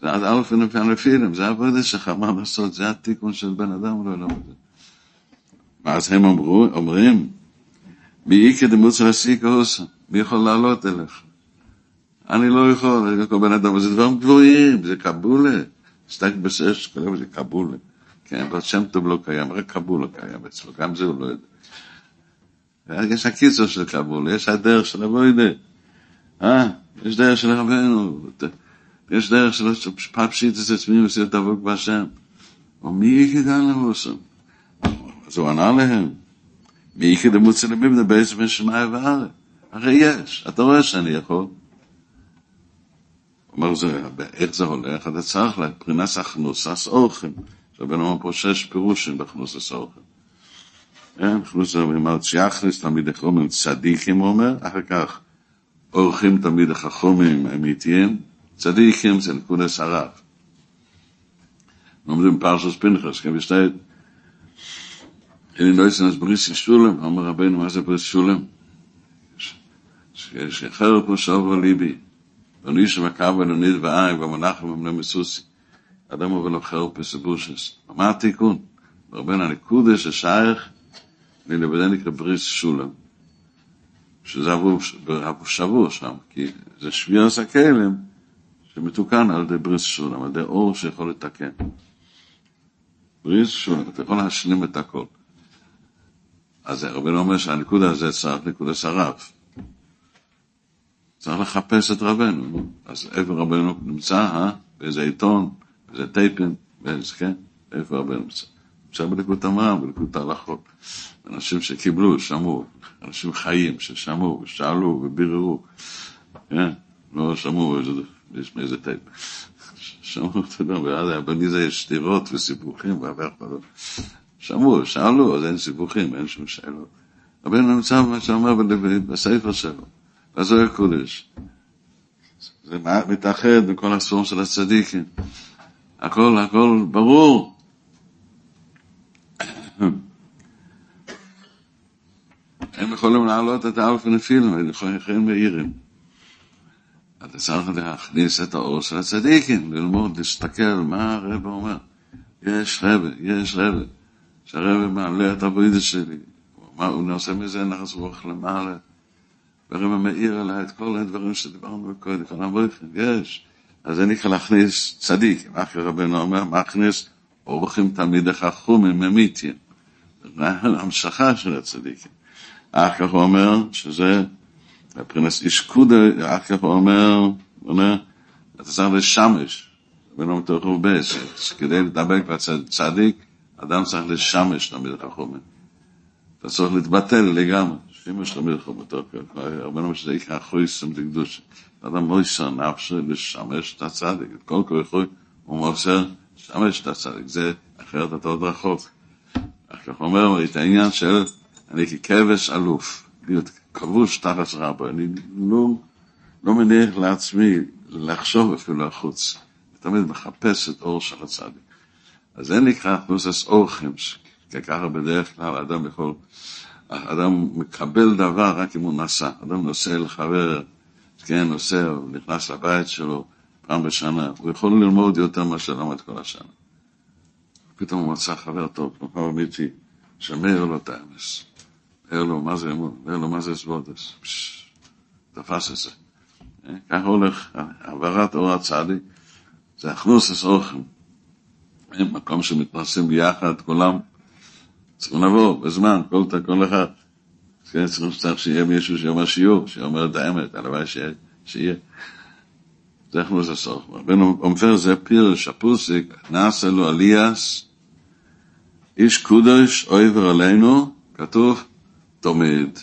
זה עד אלף ונפן לפילים, זה עבודה שלך, מה לעשות, זה התיקון של בן אדם, לא לא זה. ואז הם אמרו, אומרים, מי כדמות של הסיקה עושה, מי יכול לעלות אליך? אני לא יכול, כל בן אדם, זה דברים גבוהים, זה קבולה, סטק בסש, כל זה קבולה. כן, אבל שם טוב לא קיים, רק קבולה קיים אצלו, גם זה הוא לא יודע. יש הקיצור של קבולה, יש הדרך של אבוידה. אה, יש דרך של רבנו, יש דרך של פפשיט את עצמי ועשית דבוק בהשם. ומי יקדע לנו עושים? אז הוא ענה להם, מי יקדע מוצא לביב דבייס בין שמאי וארץ? הרי יש, אתה רואה שאני יכול. אומר, איך זה הולך? אתה צריך לפרינס הכנוסס אורחם. רבנו אומר פה שש פירושים בכנוסס אורחם. כן, כנוסס אורחם, שיחנס תלמידי חומים צדיקים, הוא אומר, אחר כך אורחים תמיד החכומים האמיתיים, צדיקים זה נקודס הרב. לומדים פרשס פנחס, כן, ושתיים, אין נויסן אז בריס שולם, אומר רבנו, מה זה בריס שולם? שחרר פה ליבי, וניש מקו ונונית ועין, ומנחם ומנה מסוסי. אדם אבל לא חרר פה סבושס. מה התיקון? רבנו, הנקודה ששייך, ללבדן נקרא בריס שולם. שזה עבור שבוע שם, כי זה שבירת הכלם שמתוקן על ידי בריס שולם, על ידי אור שיכול לתקן. בריס שולם, אתה יכול להשלים את הכל. אז רבינו אומר שהנקודה הזה צריך נקודה הרב. צריך לחפש את רבנו, אז איפה רבנו נמצא, אה? באיזה עיתון, באיזה טייפן, באיזה, כן? איפה רבנו נמצא? נמצא בליקוד המע"מ, בליקוד ההלכות. אנשים שקיבלו, שמעו, אנשים חיים ששמעו ושאלו וביררו, כן? לא שמעו יש מאיזה טייפ. שמעו, אתה יודע, ואז בניזה יש שטירות וסיבוכים והרבה הכפלות. שמעו, שאלו, אז אין סיבוכים, אין שום שאלות. רבנו נמצא מה שאומר בספר שלו, בזוהר הקודש. זה מתאחד בכל הספורם של הצדיקים. הכל, הכל ברור. הם יכולים לעלות את האלף נפילים, הם יכולים מאירים. אתה צריך להכניס את האור של הצדיקים, ללמוד, להסתכל מה הרב אומר. יש רב, יש רב, שהרב מעלה את הברידה שלי. הוא נעשה מזה נחס רוח למעלה. והרב מאיר עליי את כל הדברים שדיברנו קודם, כל המריכים, יש. אז זה נקרא להכניס צדיק, אחרי רבנו אומר, מכניס אורחים תלמידי חכומים ממיתים. המשכה של הצדיקים. אחר כך הוא אומר שזה מבחינת אישקודה, אחר כך הוא אומר, הוא אומר, אתה צריך לשמש, ולא מתוך הרבה, כדי לדבק בצדיק, אדם צריך לשמש תמיד החכומים. אתה צריך להתבטל לגמרי, שימש תמיד החכומים, הרבה נאמר שזה יקרה חויסם לקדוש. אדם מויסר נפשו לשמש את הצדיק, את כל כוחו הוא מוסר לשמש את הצדיק, זה אחרת אתה עוד רחוק. אחר כך אומר את העניין של אני ככבש אלוף, להיות כבוש תחת רבו, אני לא, לא מניח לעצמי לחשוב אפילו החוץ, אני תמיד מחפש את אור של הצדיק. אז זה נקרא הכנוסס אורחים, ככה בדרך כלל אדם יכול, אדם מקבל דבר רק אם הוא נסע, אדם נוסע לחבר, כן, נוסע, נכנס לבית שלו פעם בשנה, הוא יכול ללמוד יותר מאשר למד כל השנה. פתאום הוא מצא חבר טוב, כמו אמיתי, שמר לו את האמס. אומר לו, מה זה אמון? אומר לו, מה זה סבודס? תפס את זה. ככה הולך, העברת אור הצדיק, זה הכנוסס אורחם. מקום שמתנסים ביחד, כולם צריכים לבוא בזמן, כל, כל אחד. כן, צריך, צריך שיהיה מישהו שאומר שיעור, שאומר את האמת, הלוואי שיהיה. זה הכנוסס אורחם. רבנו אומר, זה פירש, הפוסיק, נעשה לו עליאס, איש קודש אויבר עלינו, כתוב, תמיד,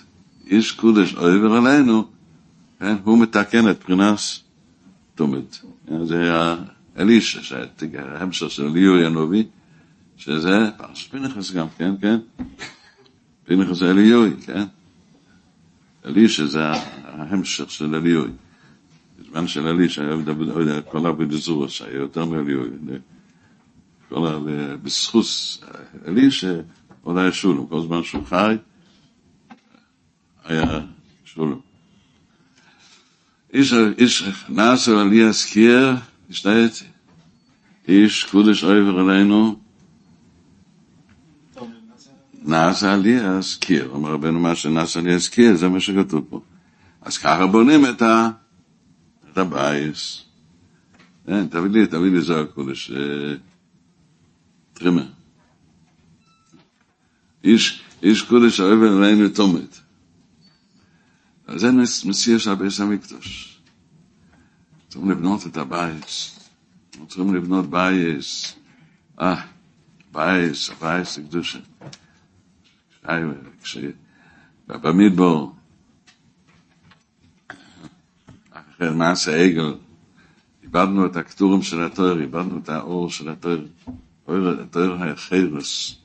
איש קודש עובר עלינו, כן, הוא מתקן את פרינס תמיד. זה היה אלישע, ההמשך של ליאוי הנביא, שזה פרשת פנחס גם, כן, כן? פנחס אליוי, כן? אלישע זה ההמשך של אליוי. בזמן של אלישע היה מדבר, כל הבדזורס היה יותר מאליוי. כל ה... בזכוס אלישע עוד היה שולם, כל זמן שהוא חי היה שולם. איש, נעשה עלי אזכיר, השתית, איש קודש עבר עלינו, נעשה עלי אזכיר, אומר רבנו מה שנעשה עלי אזכיר, זה מה שכתוב פה. אז ככה בונים את, ה, את הבייס. כן, תביא לי, תביא לי זוהר קודש, אה, טרימר. איש, איש קודש אוהב עלינו תומת. אז זה מסיע של הבייס המקדוש. צריכים לבנות את הבייס. צריכים לבנות בייס. אה, בייס, הבייס הקדושה. במדבור, אחרי מעשה עגל, איבדנו את הכתורים של התואר, איבדנו את האור של התואר, התואר היה חיירוס,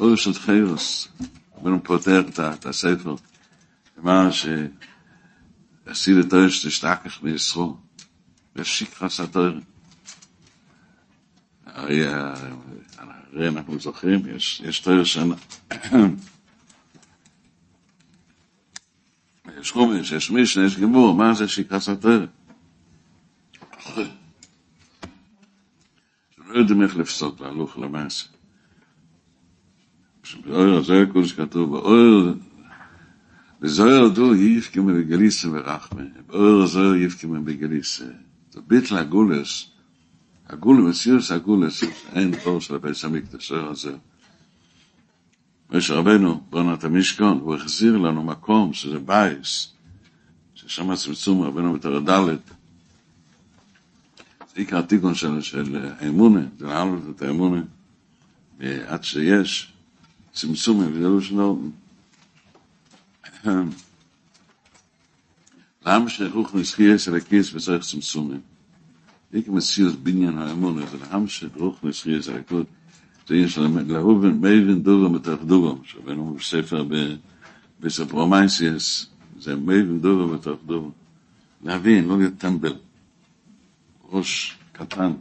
אור של חיירוס, רבנו פותח את הספר, אמר שעשי לתואר שתשתכח מישרו, ושיק חס התואר. הרי הרי אנחנו זוכרים, יש, תואר שנה. יש חומש, יש מישנה, יש גיבור, מה זה שיקרס התואר? שלא יודעים איך לפסוק להלוך למעשה. שבאור הזוהר קודש כתוב, באור, בזוהר דו יפקים בגליסה ורחמה, באור הזוהר יפקים בגליסה. זה ביטל הגולס, הגולה, מסיוס הגולס, אין אור של הבית המקדש, אור הזה. משה רבנו בונה את המשכון, הוא החזיר לנו מקום שזה בייס, ששם הצמצום רבנו בתור ד' זה עיקר התיקון של, של האמונה, זה להעלות את האמונה, עד שיש צמצום, וגדלו שלו. למה שרוך נזכייה של הכיס וצריך צמצומים? איך מסיוס בניין האמונה, זה להמשך רוך נזכייה של הכיס, זה יש להובן מייבן דובר מתח דובר, שבנו בספר בספרומייסיאס, זה מייבן דובר מתח דובר. להבין, לא להיות טמבל. ראש קטן,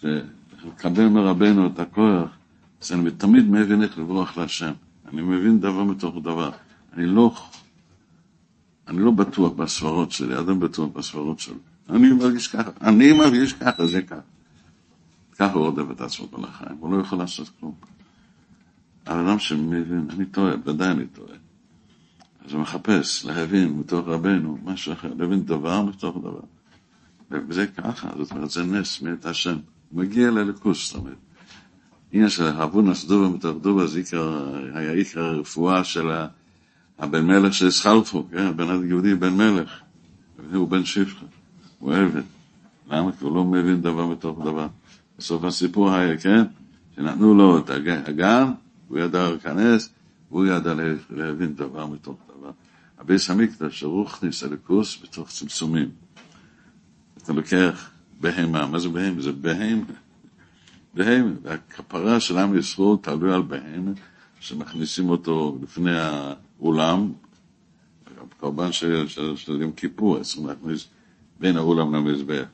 שלקבל מרבנו את הכוח, אז אני תמיד מבין איך לברוח להשם. אני מבין דבר מתוך דבר. אני לא, אני לא בטוח בסברות שלי, אדם בטוח בסברות שלי. אני מרגיש ככה, אני מרגיש ככה, זה ככה. ככה הוא רודף את עצמו כל החיים, הוא לא יכול לעשות כלום. האדם שמבין, אני טועה, ודאי אני טועה. אז הוא מחפש להבין מתוך רבנו משהו אחר, להבין דבר מתוך דבר. וזה ככה, זאת אומרת, זה נס מאת השם. הוא מגיע לליכוס, זאת אומרת. עניין של אבונס דובה מתוך דובה, זה היה עיקר הרפואה של הבן מלך של סחלפו, כן, הבן היהודי בן מלך. הוא בן שפחה, הוא עבד. למה? כי הוא לא מבין דבר מתוך דבר. בסוף הסיפור היה, כן, שנתנו לו את הגן, הוא ידע להיכנס, והוא ידע להבין דבר מתוך דבר. הביס המקדש, הרוכניס, הליכוס, בתוך צמצומים. אתה לוקח בהמה, מה זה בהמה? זה בהמה. בהמה, והכפרה של עם ישראל תלוי על בהמה, שמכניסים אותו לפני האולם, קורבן של, של, של יום כיפור, צריכים להכניס בין האולם למזבח.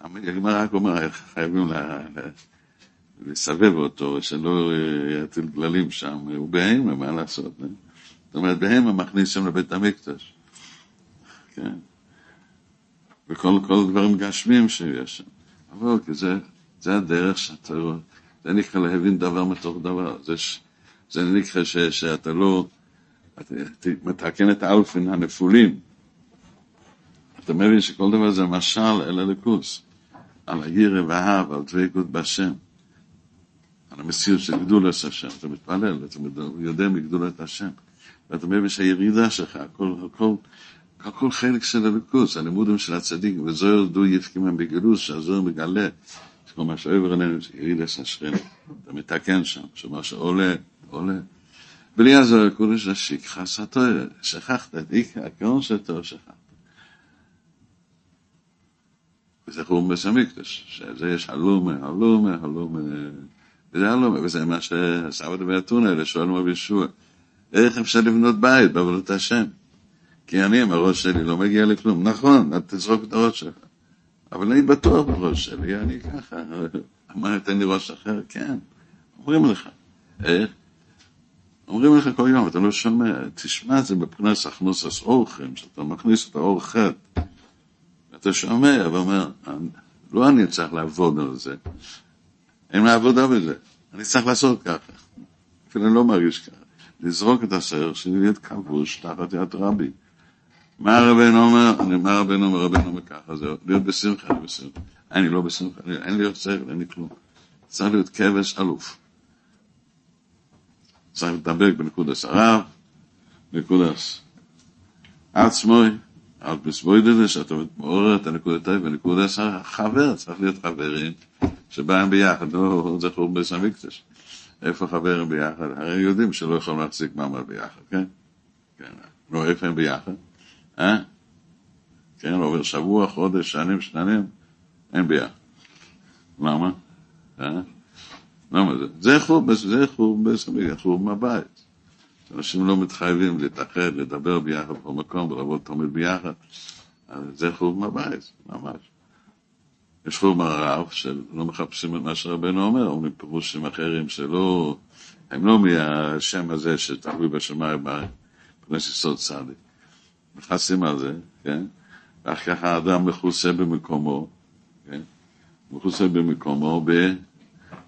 הגמרא רק אומר, חייבים לסבב אותו, שלא יטיל גללים שם, הוא בהמה, מה לעשות? זאת אומרת, בהמה מכניס שם לבית המקדש. כן. וכל כל דברים גשמים שיש שם. אבל זה, זה הדרך שאתה רואה, זה נקרא להבין דבר מתוך דבר. זה, זה נקרא ש, שאתה לא, אתה מתקן את האלפין הנפולים. אתה מבין שכל דבר זה משל אל הליכוס. על הירא והאהב, על דבקות בהשם, על המציאות של גדולת השם, אתה מתפלל, אתה יודע מגדולת השם, ואתה מבין שהירידה שלך, הכל, הכל, הכל חלק של הליכוס, הלימודים של הצדיק, וזוהר דו יפקימם בגילוס, שהזוהר מגלה שכל מה שעובר עלינו זה יריד את השכינה, אתה מתקן שם, שמה שעולה, עולה. בלי הזוהר קודש השיק חסתו, שכחת את עיקר הקרון שלו, שכחת. וזה חום בסמיקדש, שזה יש הלומה, הלומה, הלומה, וזה הלומה, וזה מה שעשו את באתונה, אלה שואלים רבי ישוע, איך אפשר לבנות בית בעבודת השם? כי אני עם הראש שלי לא מגיע לכלום. נכון, אל תזרוק את הראש שלך. אבל אני בטוח בראש שלי, אני ככה. מה, תן לי ראש אחר? כן. אומרים לך. איך? אומרים לך כל יום, אתה לא שומע. תשמע את זה מבחינת סכנוס אורחים, שאתה מכניס את האור. אתה שומע ואומר, לא אני צריך לעבוד על זה, אין לעבודה בזה, אני צריך לעשות ככה. אפילו אני לא מרגיש ככה. לזרוק את הסרט שלי להיות כבוש תחת יד רבי. מה רבנו אומר? מה רבנו אומר? רבנו אומר ככה, זהו, להיות בשמחה, אני בשמחה. אני לא בשמחה, אין לי עוד שכל, אין לי כלום. צריך להיות כבש אלוף. צריך לדבק בנקודס הרב, בנקודס עצמוי, על בסבוידל שאתה מעורר את הנקודות האלה, ונקודס החבר, צריך להיות חברים שבאים ביחד, לא זכור בסמיקטש. איפה חברים ביחד? הרי יודעים שלא יכולים להחזיק מעמד ביחד, כן? כן. נו, איפה הם ביחד? אה? כן, עובר שבוע, חודש, שנים, שננים, אין ביחד. למה? אה? למה זה? זה חור, זה חור בסמיקטש, חור מהבית. אנשים לא מתחייבים להתאחד, לדבר ביחד בכל מקום ולעבוד תמיד ביחד. זה חור מהבית, ממש. יש חור מהרב שלא מחפשים את מה שרבנו אומר, אומרים פירושים אחרים שלא, הם לא מהשם הזה שתלוי בשמיים בכנסת יסוד צדיק. נכנסים על זה, כן? ואחר כך האדם מכוסה במקומו, כן? מכוסה במקומו ב...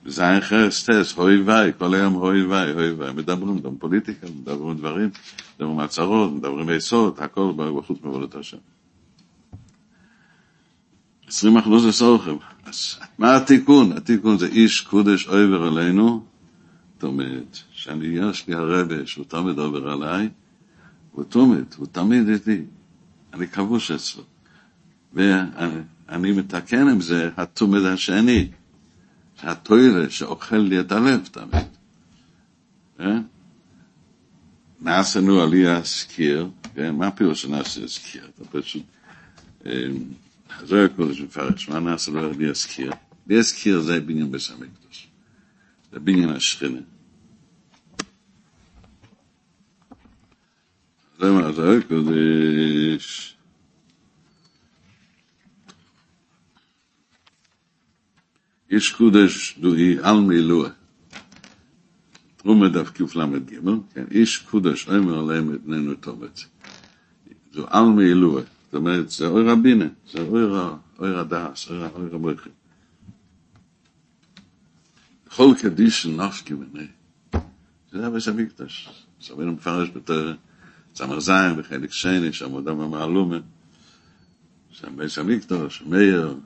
זין חרס טס, הוי וי, כל היום הוי וי, הוי וי, מדברים, מדברים פוליטיקה, מדברים דברים, מדברים הצהרות, מדברים עצות, הכל בחוץ מעבודת השם. עשרים אחוז זה סורכם. אז מה התיקון? התיקון זה איש קודש עובר עלינו, זאת אומרת, שאני, יש לי הרבה שהוא תמיד עובר עליי, הוא תמיד, הוא תמיד איתי, אני כבוש אצלו. ואני מתקן עם זה התומד השני. שהטוירה שאוכל לי את הלב תמיד. נעשינו עלייה סקיר, כן? מה הפירוש שנעשה סקיר? אתה פשוט... זה הקודש מפרש, מה נעשה לו עלייה סקיר? עלייה סקיר זה בניין בית המקדוש. זה בניין השכינה. זה מה זה הקודש. איש קודש דוי על מילואה. תרומה דף קל"ג, כן, איש קודש אומר עליהם את ננו תומת. זו על מילואה, זאת אומרת, זה אוי רבינה, זה אוי הדס, אוי רבויכי. כל קדיש נפקי מני. זה היה שם מקדש. סבינו מפרש בתור צמר זין וחלק שני, שם מעלומה. שם בית המקדוש, מאיר,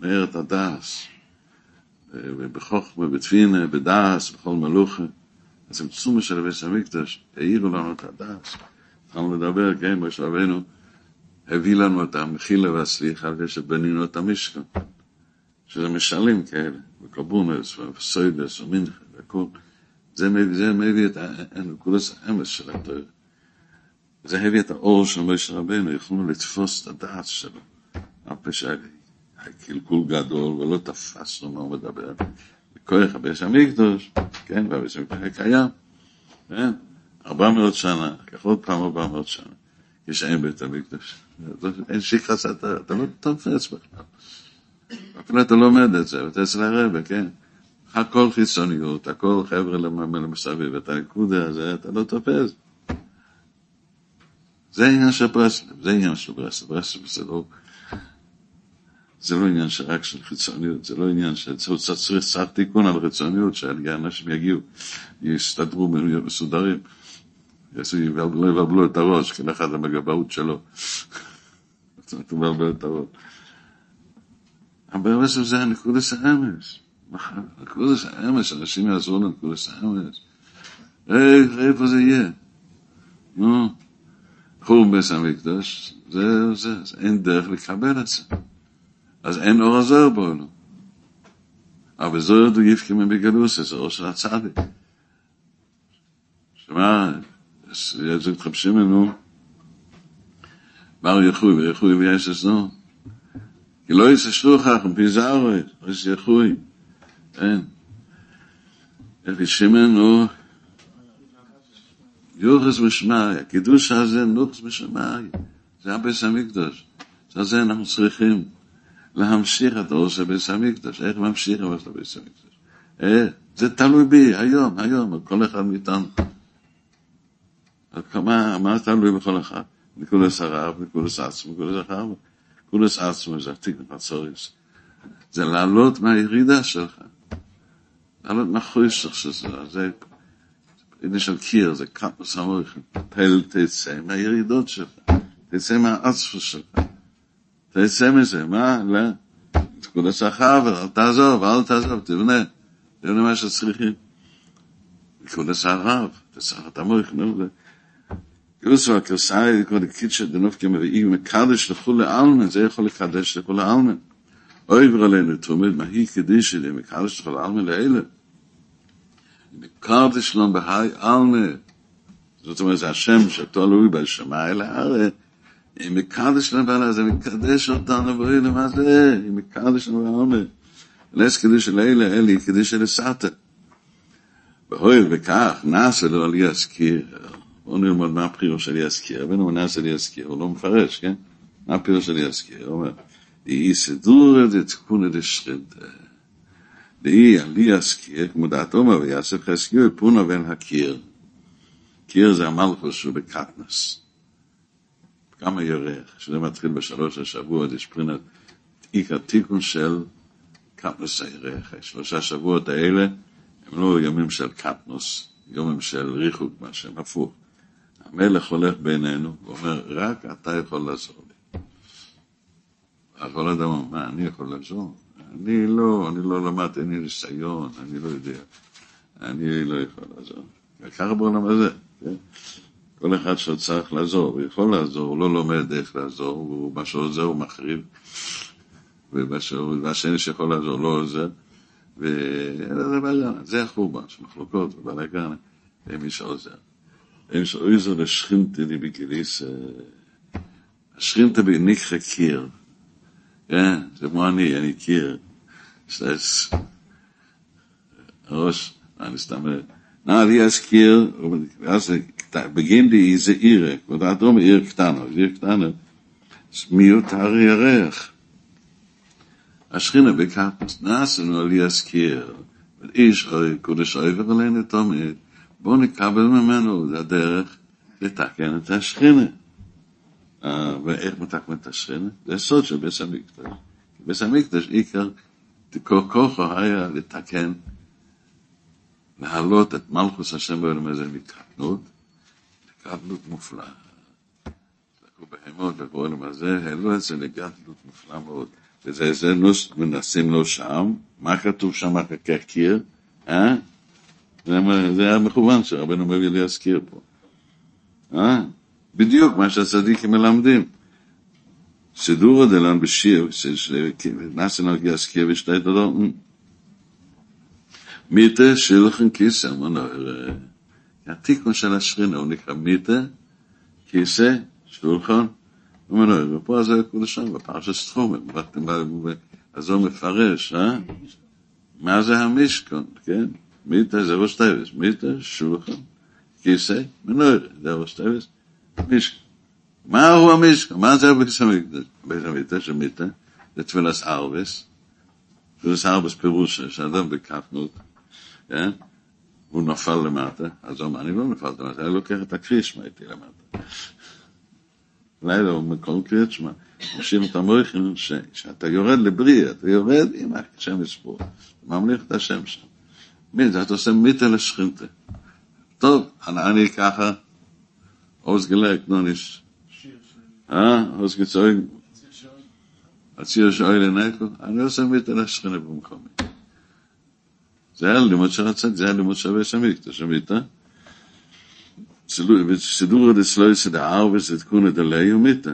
מאיר את הדס. ובחוכמה, בתפינה, בדעס, בכל מלוכה. אז הם צומה של בית המקדש, העירו לנו את הדעס. התחלנו לדבר, כן, משה רבנו הביא לנו את המחילה והסליחה, ושבנינו את המשכן. שזה משלים כאלה, וקרבונס, וסוידס, ומינכה, והכל. זה מביא, זה מביא את הנקודס האמס של התואר. זה הביא את האור של משה רבנו, יכולנו לתפוס את הדעת שלו. הפשע קלקול גדול, ולא תפסנו מה הוא מדבר. בכוח הבית המקדוש, כן, והבית המקדוש קיים, כן, ארבע מאות שנה, כך עוד פעם ארבע מאות שנה, כשאין בית המקדוש. אין שכחס, אתה, אתה לא תופס בכלל. אפילו אתה לומד את זה, ואתה אצל הרבה, כן. הכל חיצוניות, הכל חבר'ה למסביב, את הנקודה הזה אתה לא תופס. זה עניין של ברסלב, זה עניין של ברסלב, ברסלב זה לא... זה לא עניין רק של חיצוניות, זה לא עניין שצריך קצת תיקון על חיצוניות, שאנשים יגיעו, יסתדרו, יהיו מסודרים, לא יבלבלו את הראש, כל אחד עם הגבהות שלו. תבלבל את הראש. אבל בעצם זה הנקודס האמס. נקודס האמס, אנשים יעזרו לנקודס האמס. איפה זה יהיה? נו, חור בית המקדוש, זה, זה, אין דרך לקבל את זה. אז אין אור הזוהר בעולם. אבל זו דו יפקים בגלוס, זה אור של הצדיק. שמה, זה מתחפשים לנו, בר יחוי, ויחוי ויש אסנו. כי לא יסשרו כך, מפי זאורי, לא יסחוי. כן. איך ישימן הוא יוחס משמעי, הקידוש הזה נוחס משמעי. זה הביס המקדוש. זה אנחנו צריכים להמשיך את האור של ביס המקדוש. איך ממשיך את של ביס המקדוש? אה, זה תלוי בי, היום, היום, כל אחד מאיתנו. מה, מה תלוי בכל אחד? נקודס הרב, נקודס עצמו, נקודס הרב, נקודס עצמו, זה עתיק נפצוריס. זה לעלות מהירידה שלך. לעלות מהחויסך שזה, זה עניין של קיר, זה המויכם. פל תצא מהירידות שלך, תצא מהעצפוס שלך. תעשה מזה, מה? לא. תקוד השחר, אל תעזוב, אל תעזוב, תבנה. תבנה מה שצריכים. תקוד השחר, תסחר את המוח, נו. יוסו הקרסאי, כל הקיצ'ה דנופקים ואי מקדש לכולי עלמן, זה יכול לקדש לכולי עלמן. אוי ברלנו תומד, מה היא קדיש שלי, מקדש לכולי עלמן לאלה. מקדש לנו בהי עלמן. זאת אומרת, זה השם שאתו עלוי בהשמה אל הארץ. בעלה זה מקדש אותנו ואוי למה זה אם מקדש להם באלמן לס קדיש לאלה אלי קדיש לסאטה ואוי וכך נעשה לו על יזכיר בואו נלמד מה הפירוש של יזכיר, רבנו מנס של יזכיר, הוא לא מפרש, כן? מה הפירוש של יזכיר? הוא אומר, דהי סדור דתקונה דשכד, דהי עלי יזכיר, כמו דעת אומר, ויאסף חזקיר, פונה בן הקיר. קיר זה המלכוס שהוא בקטנס. כמה ירח, שזה מתחיל בשלוש השבועות, יש פרינת עיקר תיקון של קטנוס הירח. שלושה שבועות האלה הם לא ימים של קטנוס, יומים של ריחוק, מה שהם הפוך. המלך הולך בינינו ואומר, רק אתה יכול לעזור לי. כל אדם אומר, מה, אני יכול לעזור? אני לא, אני לא למד, אין לי ניסיון, אני לא יודע. אני לא יכול לעזור. וככה בעולם הזה, כן? כל אחד שצריך לעזור, הוא יכול לעזור, הוא לא לומד איך לעזור, הוא מה שעוזר הוא מחריב, והשני שיכול לעזור לא עוזר, וזה החורבן, מחלוקות ובלאגן, ומי שעוזר. אין so איזו לשכינטה די בגליס, השכינטה בניקחה קיר, כן, זה כמו אני, אני קיר, שטס, ראש, אני סתם, נא לי אז קיר, אז בגין די איזה עירה, כבוד האדום עיר קטנה, עיר קטנה, מיעוט הרי ירח, השכינה בקטנס נעשנו על יזכיר, איש אוי קודש אוי ורלנו תומד, בואו נקבל ממנו, זה הדרך לתקן את השכינה. ואיך מתקן את השכינה? זה סוד של בית המקדש. בית המקדש עיקר, כוחו היה לתקן, להעלות את מלכוס השם בעולם הזה מקטנות, לקטנות מופלאה. לקחו בהמות ובעולם הזה, העלו את זה לגדלות מופלאה מאוד. וזה זה נוס מנסים לו שם, מה כתוב שם כקיר? אה? זה היה מכוון שרבנו מביא להזכיר פה. אה? בדיוק מה שהצדיקים מלמדים. סידור דלן בשיר, נאסן על להזכיר בשתי דודות. מיתה שילכן כיסא מנור. התיקון של השכינה הוא נקרא מיתה, כיסא, שולחן ומנור. ופה זה קודשם, בפרשת סתחומים. אז הוא מפרש, אה? מה זה המשכון, כן? מיטה זה ראש טייבס, מיטה, שולחן, כיסא, מנור, זה ראש טייבס, מישק. מה הוא המשק? מה זה בית המקדש? בית המקדש של מיטה, זה תפילס ארבס, תפילס ארבס פירוש שאדם בקפנות, כן? הוא נפל למטה, אז הוא אמר, אני לא נפל למטה, אני לוקח את הקרישמה איתי למטה. לילה הוא מכל קרישמה, משאיר את המויכים, שאתה יורד לבריאה, אתה יורד עם השם יספור, ממליך את השם שם. מי זה? אתה עושה מיטה לשכינתה. טוב, אני ככה, עוז גלק, נוניש. אה? עוז גצוי. הציר שואל לנקו, אני עושה מיטה לשכינה במקומי. זה היה לימוד של הצד, זה היה לימוד שווה שמית, אתה שמית? סידור דסלוי סדער וסדקונה דלי ומיטה.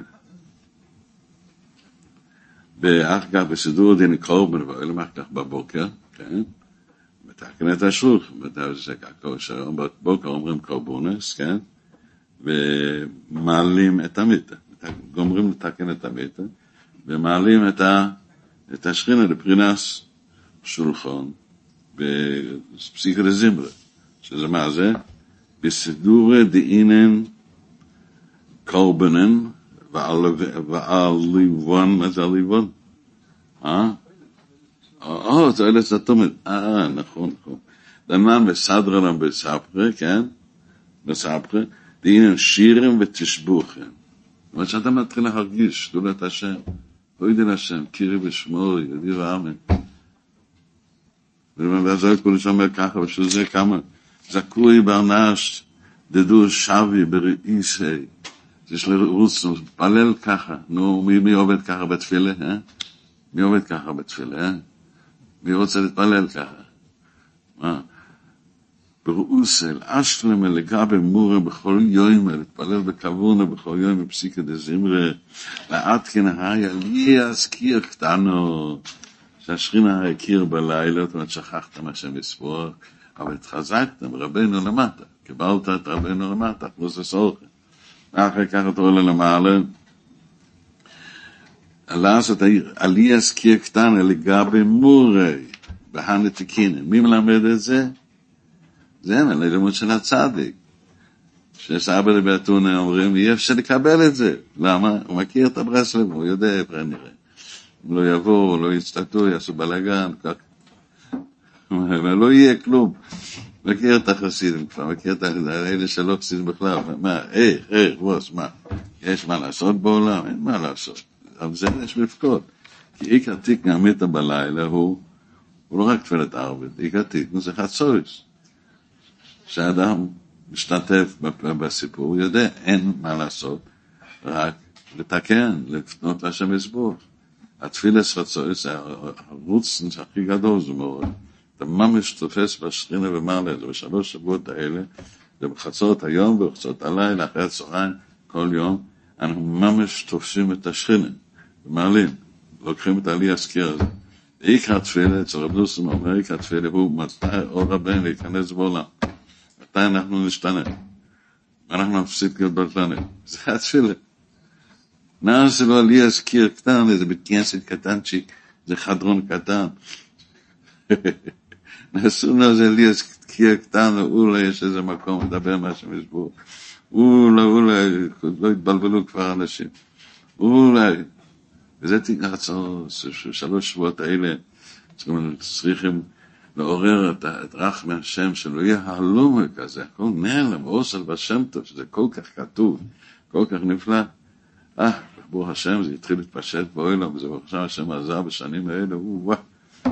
ואחר כך בסידור דין קורבן ואלה אחר כך בבוקר, כן? השולחן, שהיום בבוקר אומרים קורבונס, כן? ומעלים את המיטה, גומרים לתקן את המיטה, ומעלים את, השכינה לפרינס שולחן בפסיכר זימרה, שזה מה זה? בסידורי דאינן קורבנן ועליבון, מה זה עליבון? אה? אה, זה אלה זאת אה, נכון, נכון. דמם בסדרנם בספרה, כן? בספרה, דאינן שירם ותשבוכם. זאת אומרת שאתה מתחיל להרגיש, שתולת השם, אוהדי להשם, קירי בשמו, ידיר האמן. ואז הקודש אומר ככה, בשביל זה כמה, זכוי ברנש, דדו שווי בראיסי. יש לרוץ, מתפלל ככה. נו, מי, מי עובד ככה בתפילה, אה? מי עובד ככה בתפילה, אה? מי רוצה להתפלל ככה? מה? ברוסל, אשלם לגבי מורה בכל יום, להתפלל בכבונה בכל יום בפסיקה דזמרה, לעדכן היה לי אזכיר קטנו, שהשכינה הכיר בלילה, זאת אומרת שכחתם השם יספור, אבל התחזקתם, רבנו למטה, קיבלת את רבנו למטה, פלוס הסורכם. אחר כך אתה עולה למעלה, לעשות עלי אזכיר קטנה לגבי מורי, בהנתקינן. מי מלמד את זה? זה מלימוד של הצדיק. שסבא לבאתונה אומרים, אי אפשר לקבל את זה. למה? הוא מכיר את הברסלב, הוא יודע איפה נראה. לא יבואו, לא יצטטו, יעשו בלאגן, כך. ולא יהיה כלום. מכיר את החסידים כבר, מכיר את האלה שלא חסידים בכלל. מה, איך, איך, ווס, מה? יש מה לעשות בעולם? אין מה לעשות. אבל זה יש לבכות. כי עיקר תיק נעמית בלילה הוא, הוא לא רק תפילת ערבית, עיקר תיק זה חצוריס. שאדם משתתף בסיפור, יודע, אין מה לעשות, רק לתקן, לפנות להשם יסבור. התפילס זה הרוצן הכי גדול, זה מאוד. אתה ממש תופס בשכינה ומעלה, זה בשלוש שבועות האלה, זה בחצות היום ובחצות הלילה, אחרי הצהריים, כל יום, אנחנו ממש תופסים את השכינה. ומעלים, לוקחים את העלי הסקיר הזה. עיקר תפילה, אצל רב נוסם אומר, עיקר תפילה הוא מתי אור רבנו להיכנס בעולם. מתי אנחנו נשתנה. אנחנו נפסיק להיות בפלנט. זה התפילה. נעשה לו עלי הסקיר קטן, איזה בית כנסת קטנצ'יק, זה חדרון קטן. נעשו לו איזה עלי הסקיר קטן, אולי יש איזה מקום לדבר מה שהם ישבו. אולי, אולי, לא התבלבלו כבר אנשים. אולי. וזה תיגרצו, שלוש שבועות האלה, צריכים לעורר את, את רחמי השם, שלא יהיה הלום כזה, הכל נעלם, אוסל בשם טוב, שזה כל כך כתוב, כל כך נפלא. אה, ברוך השם, זה התחיל להתפשט בעולם, וזה ברוך השם, השם עזר בשנים האלה, וואו,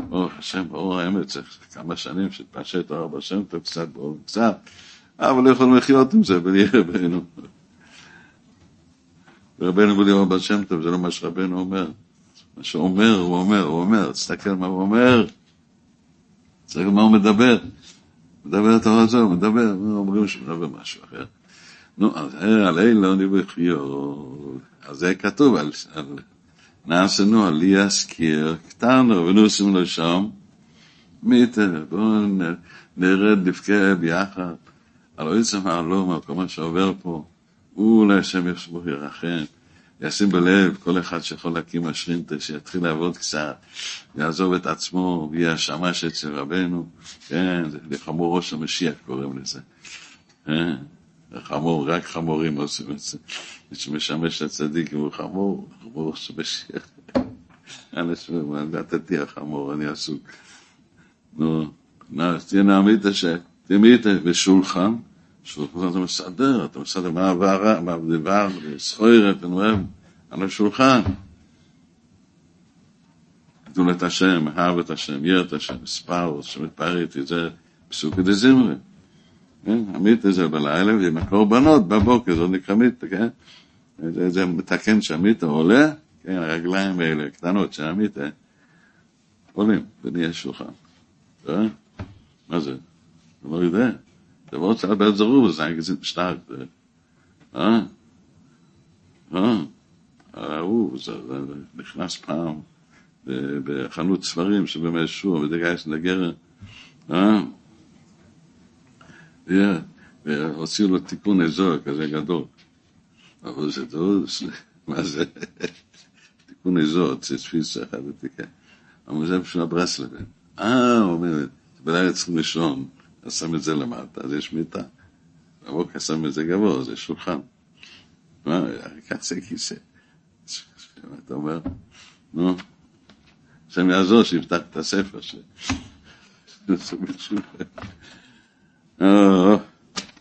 ברוך השם, באור האמת, צריך כמה שנים שהתפשט אור בשם טוב, קצת בעולם, קצת, אבל לא יכולים לחיות עם זה, ונהיה רבנו. ורבנו בלי בר שם טוב, זה לא מה שרבנו אומר. מה שאומר, הוא אומר, הוא אומר, תסתכל מה הוא אומר. תסתכל מה הוא מדבר. מדבר את הוא מדבר, אומרים שהוא מדבר משהו אחר. נו, אז על אלה אני בחיו, אז זה כתוב על, על נעשנו על להזכיר, קטנו ונוסים לשם, מיטר, בואו נרד, נבכה ביחד, על עצם העלום, על כל מה שעובר פה. אולי השם ישבו ירחם, ישים בלב כל אחד שיכול להקים השרינטה, שיתחיל לעבוד קצת, יעזוב את עצמו, ויהיה השמש אצל רבנו, כן, זה חמור ראש המשיח קוראים לזה. כן, חמור, רק חמורים עושים את זה. מי שמשמש לצדיק הוא חמור, חמור ראש המשיח. אנשים, נתתי החמור, אני עסוק. נו, תהיה נעמיד השם, תמיד בשולחן. שולחן אתה מסדר, אתה מסדר מה עבר, מה דבר, סחוירת, ונואם על השולחן. גדול את השם, אהב את השם, יר את השם, ספר, שמתפאר איתי, זה פסוק דזמרי. כן, המיתה זה בלילה, ועם הקורבנות בבוקר, זה נקרא מיתה, כן? זה, זה מתקן שהמיתה עולה, כן, הרגליים האלה, קטנות של המיתה, עולים, ונהיה שולחן. מה זה? אתה לא יודע. Hat bei der Ruhe sein, sie sind stark. אה? אה? הוא, זה נכנס פעם בחנות ספרים שבאמת שור, ודגייס לגר, אה? והוציאו לו תיקון אזור כזה גדול. אבל זה טוב, מה זה? תיקון אזור, תפיסה אחד ותיקה. אבל זה בשביל הברסלבים. אה, הוא אומר, בלילה צריכים לישון, אז שם את זה למטה, אז יש מיטה. בבוקר שם את זה גבוה, זה שולחן. מה, כיסא כיסא. מה אתה אומר? נו, השם יעזור שיפתח את הספר ש...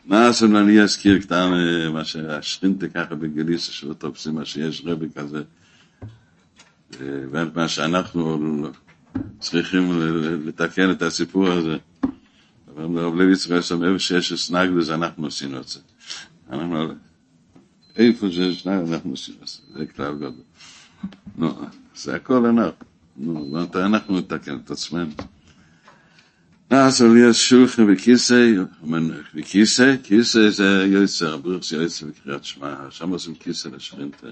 נעשה אני אזכיר קטן מה שהשכינתה ככה בגליסה שלא תופסים מה שיש רבי כזה. ומה שאנחנו צריכים לתקן את הסיפור הזה. אבל רב לוי צריך שם איפה שיש סנגדוס אנחנו עשינו את זה. אנחנו איפה שיש סנגדוס אנחנו עשינו את זה. זה כלל גדול נו, זה הכל אנחנו. נו, אנחנו נתקן את עצמנו על יש שולחן וכיסא, וכיסא, כיסא זה יוצר, הבריך יוצר בקריאת שמע, שם עושים כיסא לשכינתה.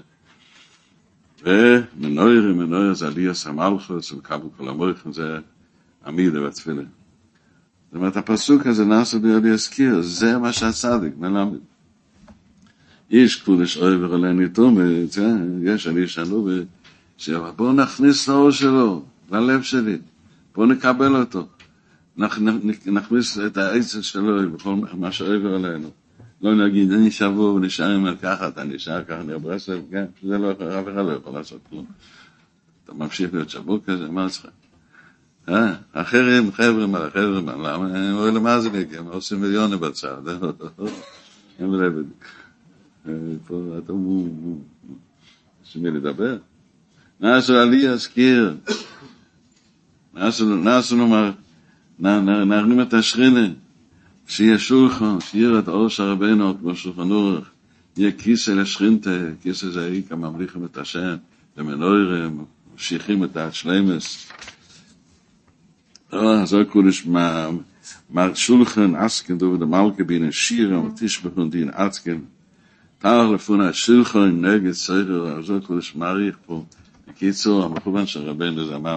ומנויר, מנויר זה עליאס המלכוס, וכבל כל המויכן, זה עמידה בתפילה. זאת אומרת, הפסוק הזה נעשה בידי להזכיר, זה מה שהצדיק מלמד. איש קודש אוהב עלינו איתו, יש על איש ענו, בואו נכניס לאור שלו, ללב שלי, בואו נקבל אותו. נכניס את העצם שלו בכל מה שעבר עלינו. לא נגיד, אני שבור ונשאר עם לקחת, אני נשאר ככה, אני ברסלב, כן, זה לא, אף אחד לא יכול לעשות כלום. אתה ממשיך להיות שבור כזה, מה צריך? אה, חבר'ה, מה, חבר'ה, מה, למה? הם אומרים למה זה מגיע? הם עושים מיליונים בצד. הם לא יודעים. פה אתה הוא, יש מי לדבר? נעשו עלי אזכיר, נעשו נאמר, na na na nimmt der schrine sie schulcho sie hat aus rabeno und was schon nur ihr kisel schrinte kisel sei kam am lich mit tschen dem neuerem שיחים את השלמס. אה, זה קודש מהם. מר שולחן עסקן דו ודמלכה בין השיר המתיש בכל דין עסקן. תאר לפון השולחן נגד סייר, אז זה קודש בקיצור, המכוון של רבנו זה אמר,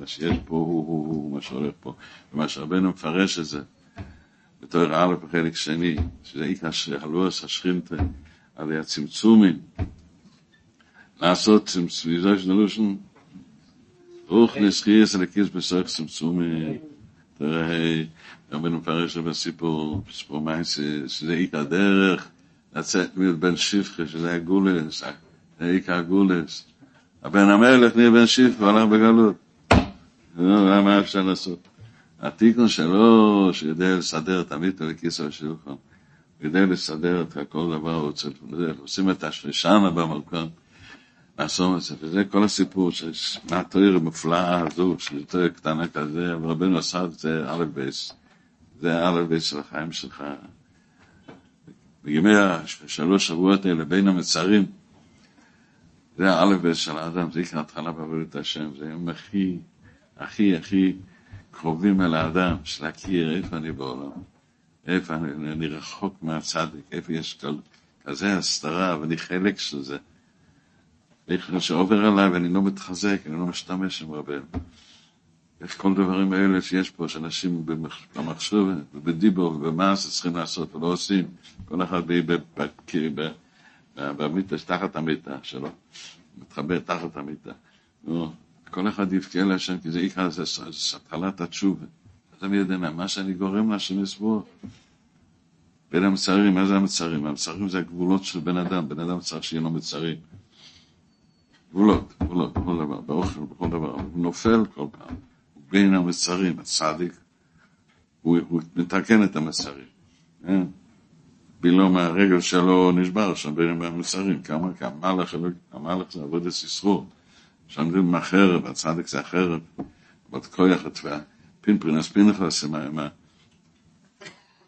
מה שיש פה הוא הוא הוא מה שהולך פה, ומה שרבנו מפרש את זה בתור א' בחלק שני, שזה עיקר שהלוס השכינתה על הצמצומים, לעשות צמצומים, זה נלושן, רוח נסחייס על הכיס בסך צמצומים, תראה, רבנו מפרש את סיפור מייס, שזה עיקר דרך, לצאת מבן שפחה, שזה הגולס, זה עיקר הגולס, הבן המלך נהיה בן שיף והלך בגלות. מה אפשר לעשות? התיקון שלו, שיודע לסדר המיטו לכיסו השולחן, יודע לסדר את כל דבר, רוצה, עושים את השלישנה במקום, לעשות את זה, וזה כל הסיפור, מהתואר המופלאה הזו, שיותר קטנה כזה, אבל רבנו עשה את זה א' בייס, זה א' בייס של החיים שלך. בימי השלוש שבועות האלה, בין המצרים, זה האלף של האדם, זה עיקר התחלה בעבודת השם, זה הם הכי, הכי, הכי קרובים אל האדם, של להכיר איפה אני בעולם, איפה אני, אני רחוק מהצדיק, איפה יש כל, כזה הסתרה, ואני חלק של זה. איך שעובר עליי ואני לא מתחזק, אני לא משתמש עם רבנו. איך כל הדברים האלה שיש פה, שאנשים במחשוב ובדיבור ובמעשה צריכים לעשות ולא עושים, כל אחד במיטה, תחת המיטה שלו, מתחבר תחת המיטה. נו, כל אחד יבכה להשם, כי זה עיקר, זה התחלת התשובה. מי יודע מה שאני גורם להשם לסבור. בין המצרים, מה זה המצרים? המצרים זה הגבולות של בן אדם, בן אדם צריך שיהיה לו מצרים. גבולות, גבולות, בכל דבר, באוכל, בכל דבר. הוא נופל כל פעם. בין המצרים, הצדיק, הוא, הוא מתקן את המצרים. כן? בלום הרגל שלו נשבר שם בין המסרים, כמה, כמה לך, המלך זה עבודת ססרור, שם זה מהחרב, הצדק זה החרב, בת כויח התווה, פינפרינס פנחס עם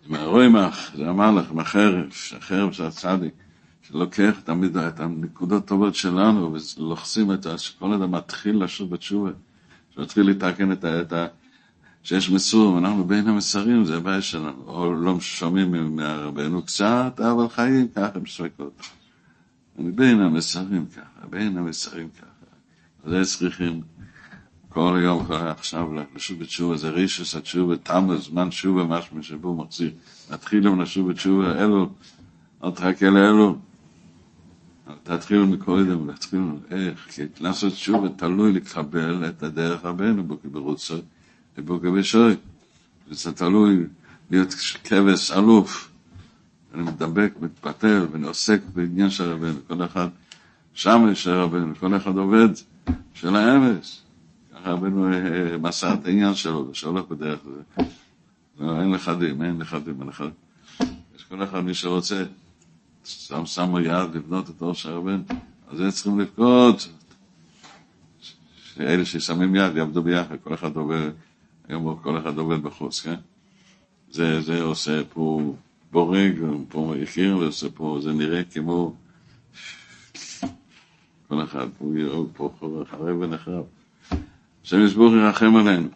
עם הרוימח, זה המלך, עם החרב, החרב זה הצדיק, שלוקח תמיד את הנקודות טובות שלנו, ולוחסים את שכל אדם מתחיל לשוב בתשובה, שמתחיל לתקן את ה... שיש מסורים, אנחנו בין המסרים, זה הבעיה שלנו, או לא שומעים מהרבנו קצת, אבל חיים ככה עם ספקות. אני בין המסרים ככה, בין המסרים ככה. זה צריכים כל היום עכשיו לשוב בתשובה, זה רישוס התשובה, תם הזמן תשובה, משהו שבו מחזיר. נתחיל עם לשוב בתשובה, אלו, אל תחכה לאלו. תתחילו מקודם, תתחילו איך, כי לעשות תשובה תלוי לקבל את הדרך רבנו ברוצו ובוגבשוי. זה תלוי להיות כבש אלוף. אני מדבק, מתפתל, ואני עוסק בעניין של רבנו. כל אחד שם יש רבנו, כל אחד עובד של האמס. ככה רבנו אה, מסר את העניין שלו, ושהולך בדרך הזה. לא, אין דין, אין דין, אין דין. יש כל אחד מי שרוצה, שם שם יד לבנות את אור של. אז זה צריכים לבכות. שאלה ששמים יד יעבדו ביחד, כל אחד עובד, היום כל אחד עובד בחוץ, כן? זה, זה עושה פה בורג, פה הכיר, ועושה פה, זה נראה כמו כל אחד, פה יראו פה חרב ונחרב. השם יסבור ירחם עלינו,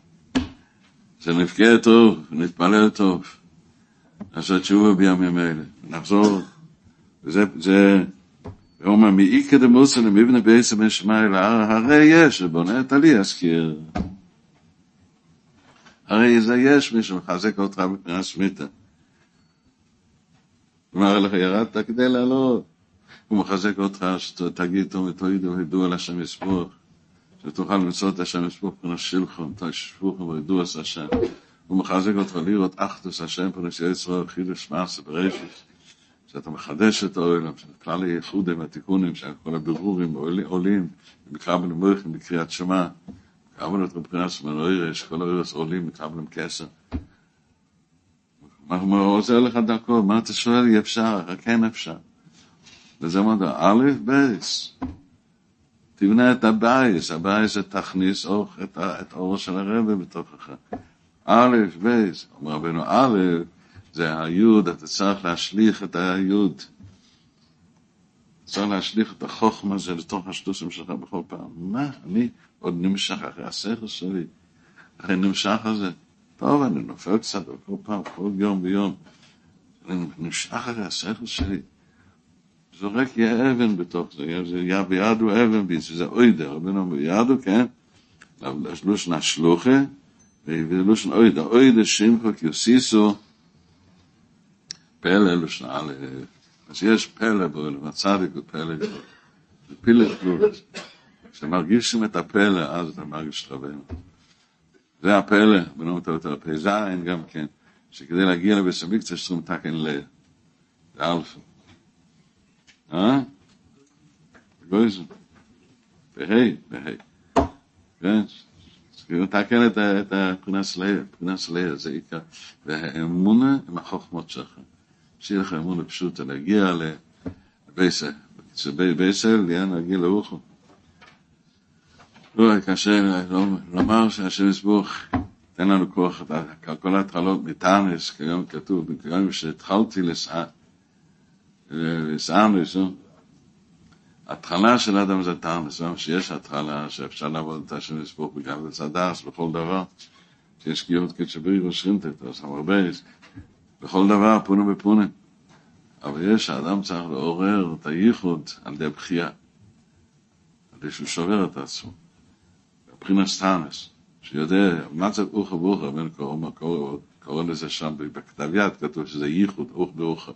שנבכה טוב, נתפלל טוב, לעשות תשובה בימים אלה, נחזור, וזה, זה, הוא אומר, מאיקא דמוסא למבנה בעצם ישמעאל, הרי יש, בונה את עלי אזכיר. הרי זה יש מי שמחזק אותך מפני השמיטה. אמר לך, ירדת כדי לעלות. הוא מחזק אותך, שתגיד טוב ותוידו וידעו על השם יספוך, שתוכל למצוא את השם יספוך פרנס שילכם, תשפוכם וידעו את השם. הוא מחזק אותך לראות אחדוס השם פרנס ישראל, חידוש מעשה בראשית, שאתה מחדש את העולם, שכלל הייחודים והתיקונים, שכל הבירורים עולים, מקבל מויכים בקריאת שמע, את מבחינת סמנוירש, כל האירס עולים, מקבלים כסר. מה עוזר לך דרכו? מה אתה שואל? אי אפשר, כן אפשר. וזה מה זה, א', בייס. תבנה את הבייס, הבייס תכניס את, את האור של הרבי בתוכך. א', בייס. אומר רבנו, א', זה היוד, אתה צריך להשליך את היוד. צריך להשליך את החוכמה הזה לתוך השטוסים שלך בכל פעם. מה, אני עוד נמשך אחרי השכל שלי, אחרי נמשך הזה. טוב, אני נופל קצת כל פעם, כל יום ויום. אני נמשך אחרי השכל שלי. זורק יא אבן בתוך זה, זה יא בידו אבן זה אוידה, רבנו אומר בידו, כן? לושן השלוחה, ולושן אוידה, אוידה שמחו כיוסיסו, פלא לושן א', אז יש פלא בעולם, הצדיק הוא פלא גדול, זה פלא גדול, כשמרגישים את הפלא, אז אתה מרגיש את רבנו. זה הפלא, יותר פה זין גם כן, שכדי להגיע לבית המקצוע צריכים לתקן ל... זה אלפא. אה? גויז. בהי, בהי. כן? תקן את הפרינס ליה, פרינס ליה זה עיקר. והאמונה עם החוכמות שלך. שיהיה לך אמונה פשוטה, להגיע לבייסל. בייסל, ליאן להגיע לרוחו. לא, קשה לומר שהשם יסבוך, תן לנו כוח, כל ההתחלות מטענס, כיום כתוב, כיום שהתחלתי לסענס, התחלה של האדם זה טענס, שיש התחלה שאפשר לעבוד את השם יסבוך בגלל לצדס, בכל דבר, שיש גיאות כצ'בריר ושכינתת, אז המרבייס, בכל דבר פונה בפונה. אבל יש, האדם צריך לעורר את הייחוד על ידי בחייה, על ידי שהוא שובר את עצמו. סטאנס, שיודע מה זה אוחה ואוחה, בין קורא לזה שם בכתב יד, כתוב שזה ייחוד אוך באוחה.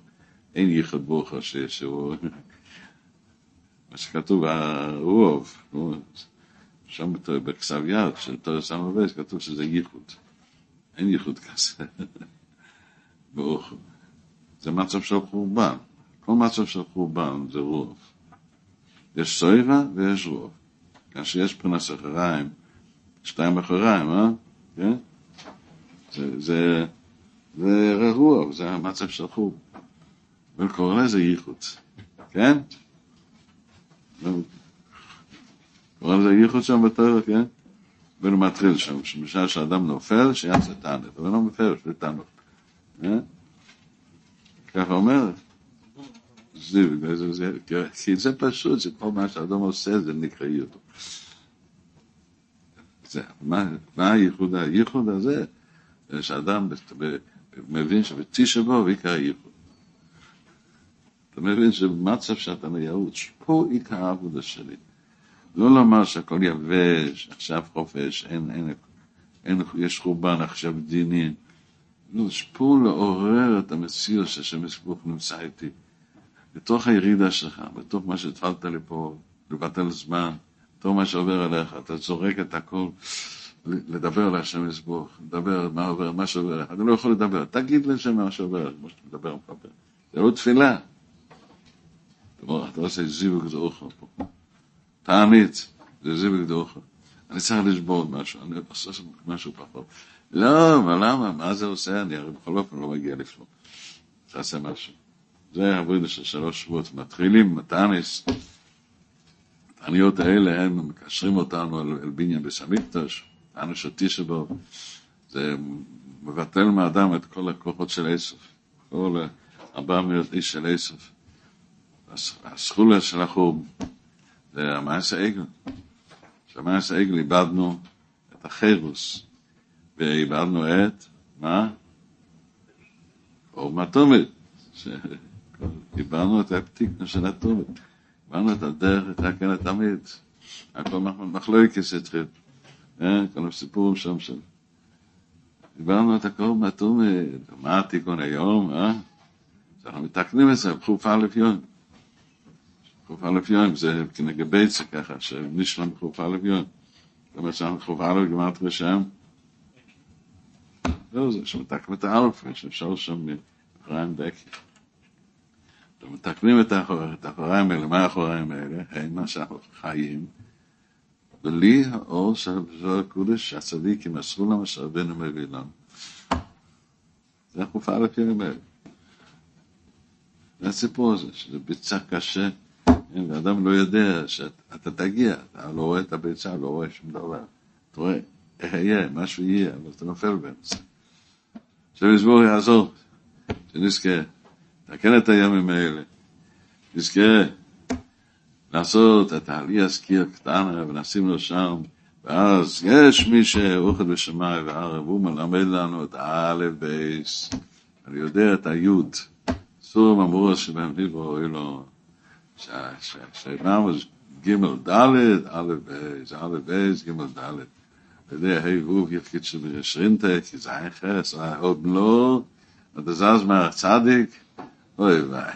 אין ייחוד באוחה שהוא... מה שכתוב, הרוב, שם בכתב יד של תורס סמבייס, כתוב שזה ייחוד. אין ייחוד כזה באוחה. זה מצב של חורבן. כל מצב של חורבן זה רוב. יש סוירה ויש רוב. כאשר יש פרנס אחריים, שתיים אחריים, אה? כן? זה, זה, זה רוח, זה המצב של חור. וקורא לזה ייחוד, כן? קורא לזה ייחוד שם בתורה, כן? ואילו מתחיל שם, שבשעה שאדם נופל, שיעשה תענת, אבל לא מפרש, זה תענות. ככה אומר, זיו, כי זה פשוט, שכל מה שאדם עושה זה נקרא ייחוד. זה, מה, מה הייחוד? הייחוד הזה, שאדם מבין שבתשע בו עיקר הייחוד. אתה מבין שבמצב שאתה מייעוץ, פה עיקר העבודה שלי. לא לומר שהכל יבש, עכשיו חופש, אין, אין, אין, יש חורבן, עכשיו דינים. לא, פה לעורר את המציאות שהשם יסבוך נמצא איתי. בתוך הירידה שלך, בתוך מה שהתחלת לי פה, לבטל זמן, בתוך מה שעובר עליך, אתה זורק את הכל, לדבר להשם יסבוך, לדבר מה עובר, מה שעובר עליך, אתה לא יכול לדבר, תגיד לשם מה שעובר, כמו שאתה מדבר, מדבר. זה לא תפילה. אתה עושה זיווג דורך פה. תאמיץ, זה זיווג דורך. אני צריך לשבור משהו, אני עושה משהו פחות. לא, אבל למה? מה זה עושה? אני הרי בכל אופן לא מגיע לפלוא. תעשה משהו. זה העבודה של שלוש שבועות. מתחילים, מתניס. התעניות האלה, הם מקשרים אותנו אל, אל בניין בסמיקטוש, תענוש שבו. זה מבטל מאדם את כל הכוחות של עשף. כל ארבע מאות איש של עשף. הסכולה של החורב, זה המעש העגל. במעש העגל איבדנו את החירוס, ואיבדנו את, מה? אור מתומת. קיבלנו את הפתיקה של התומת. קיבלנו את הדרך לתקן את תמיד. הכל מחלוקס התחיל. כל הסיפורים שם שם. קיבלנו את הכל מהתומת. מה התיקון היום, אה? אנחנו מתקנים את זה בחוף א' יום. חוף א' יום זה כנגד ביצה ככה, שנשלם בחוף א' יום. זאת אומרת שאנחנו חוף א' גמרת רשם. זהו זה, שמתקנים את האלף, שאפשר שם מפריים בקי. מתקנים את האחוריים האלה, מה האחוריים האלה? הם מה שאנחנו חיים. בלי האור של זוהר הקודש שהצדיקים מסרו לנו שרבנו מביא לנו. זה החופה לפי האלה. זה הסיפור הזה, שזה ביצה קשה, ואדם לא יודע שאתה תגיע, אתה לא רואה את הביצה, לא רואה שום דבר. אתה רואה, איך יהיה, משהו יהיה, אבל אתה נופל באמצע. יסבור יעזור, שנזכה, תקן את הימים האלה, נזכה לעשות את העלייה סקיר קטנה ונשים לו שם, ואז יש מי שאוכל בשמיים וערב, הוא מלמד לנו את האלף בייס, אני יודע את היוד. סור ממור שבהם דיברו, אילו, שאמרנו ג' ד', א' בייס, א' בייס, ג' ד'. יודע, היי ווב יפקיד שבשרינטה, כי זה היה חרס, עוד לא, אתה זז מהצדיק, אוי ואי.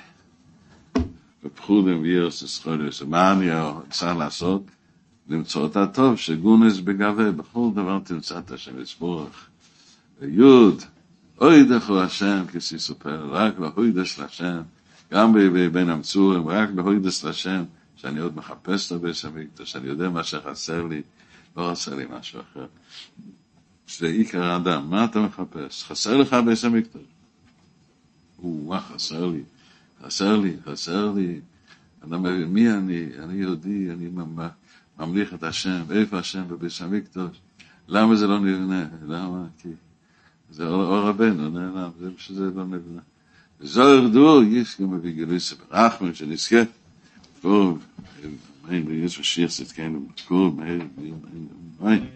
ופחודים וירס הסחודיוס, מה אני צריך לעשות? למצוא את הטוב, שגונס בגבה, בכל דבר תמצא את השם יסבורך. ויוד, אוי דחו השם, כסי סופר, רק בהוידס לשם, גם בין המצורים, רק בהוידס לשם, שאני עוד מחפש את הביס המקדוש, שאני יודע מה שחסר לי, לא חסר לי משהו אחר. זה עיקר האדם, מה אתה מחפש? חסר לך ביס המקדוש? הוא, חסר לי. חסר לי, חסר לי. אדם מבין, מי אני? אני יהודי, אני ממליך את השם, ואיפה השם בביס המקדוש? למה זה לא נבנה? למה? כי זה אור רבנו, נעלם, זה בשביל זה לא נבנה. זוהר דור, יש גם מביא גלויסה ברחמן, שנזכה. wie ist, was schießt, jetzt keine Kur, mein, mein, mein.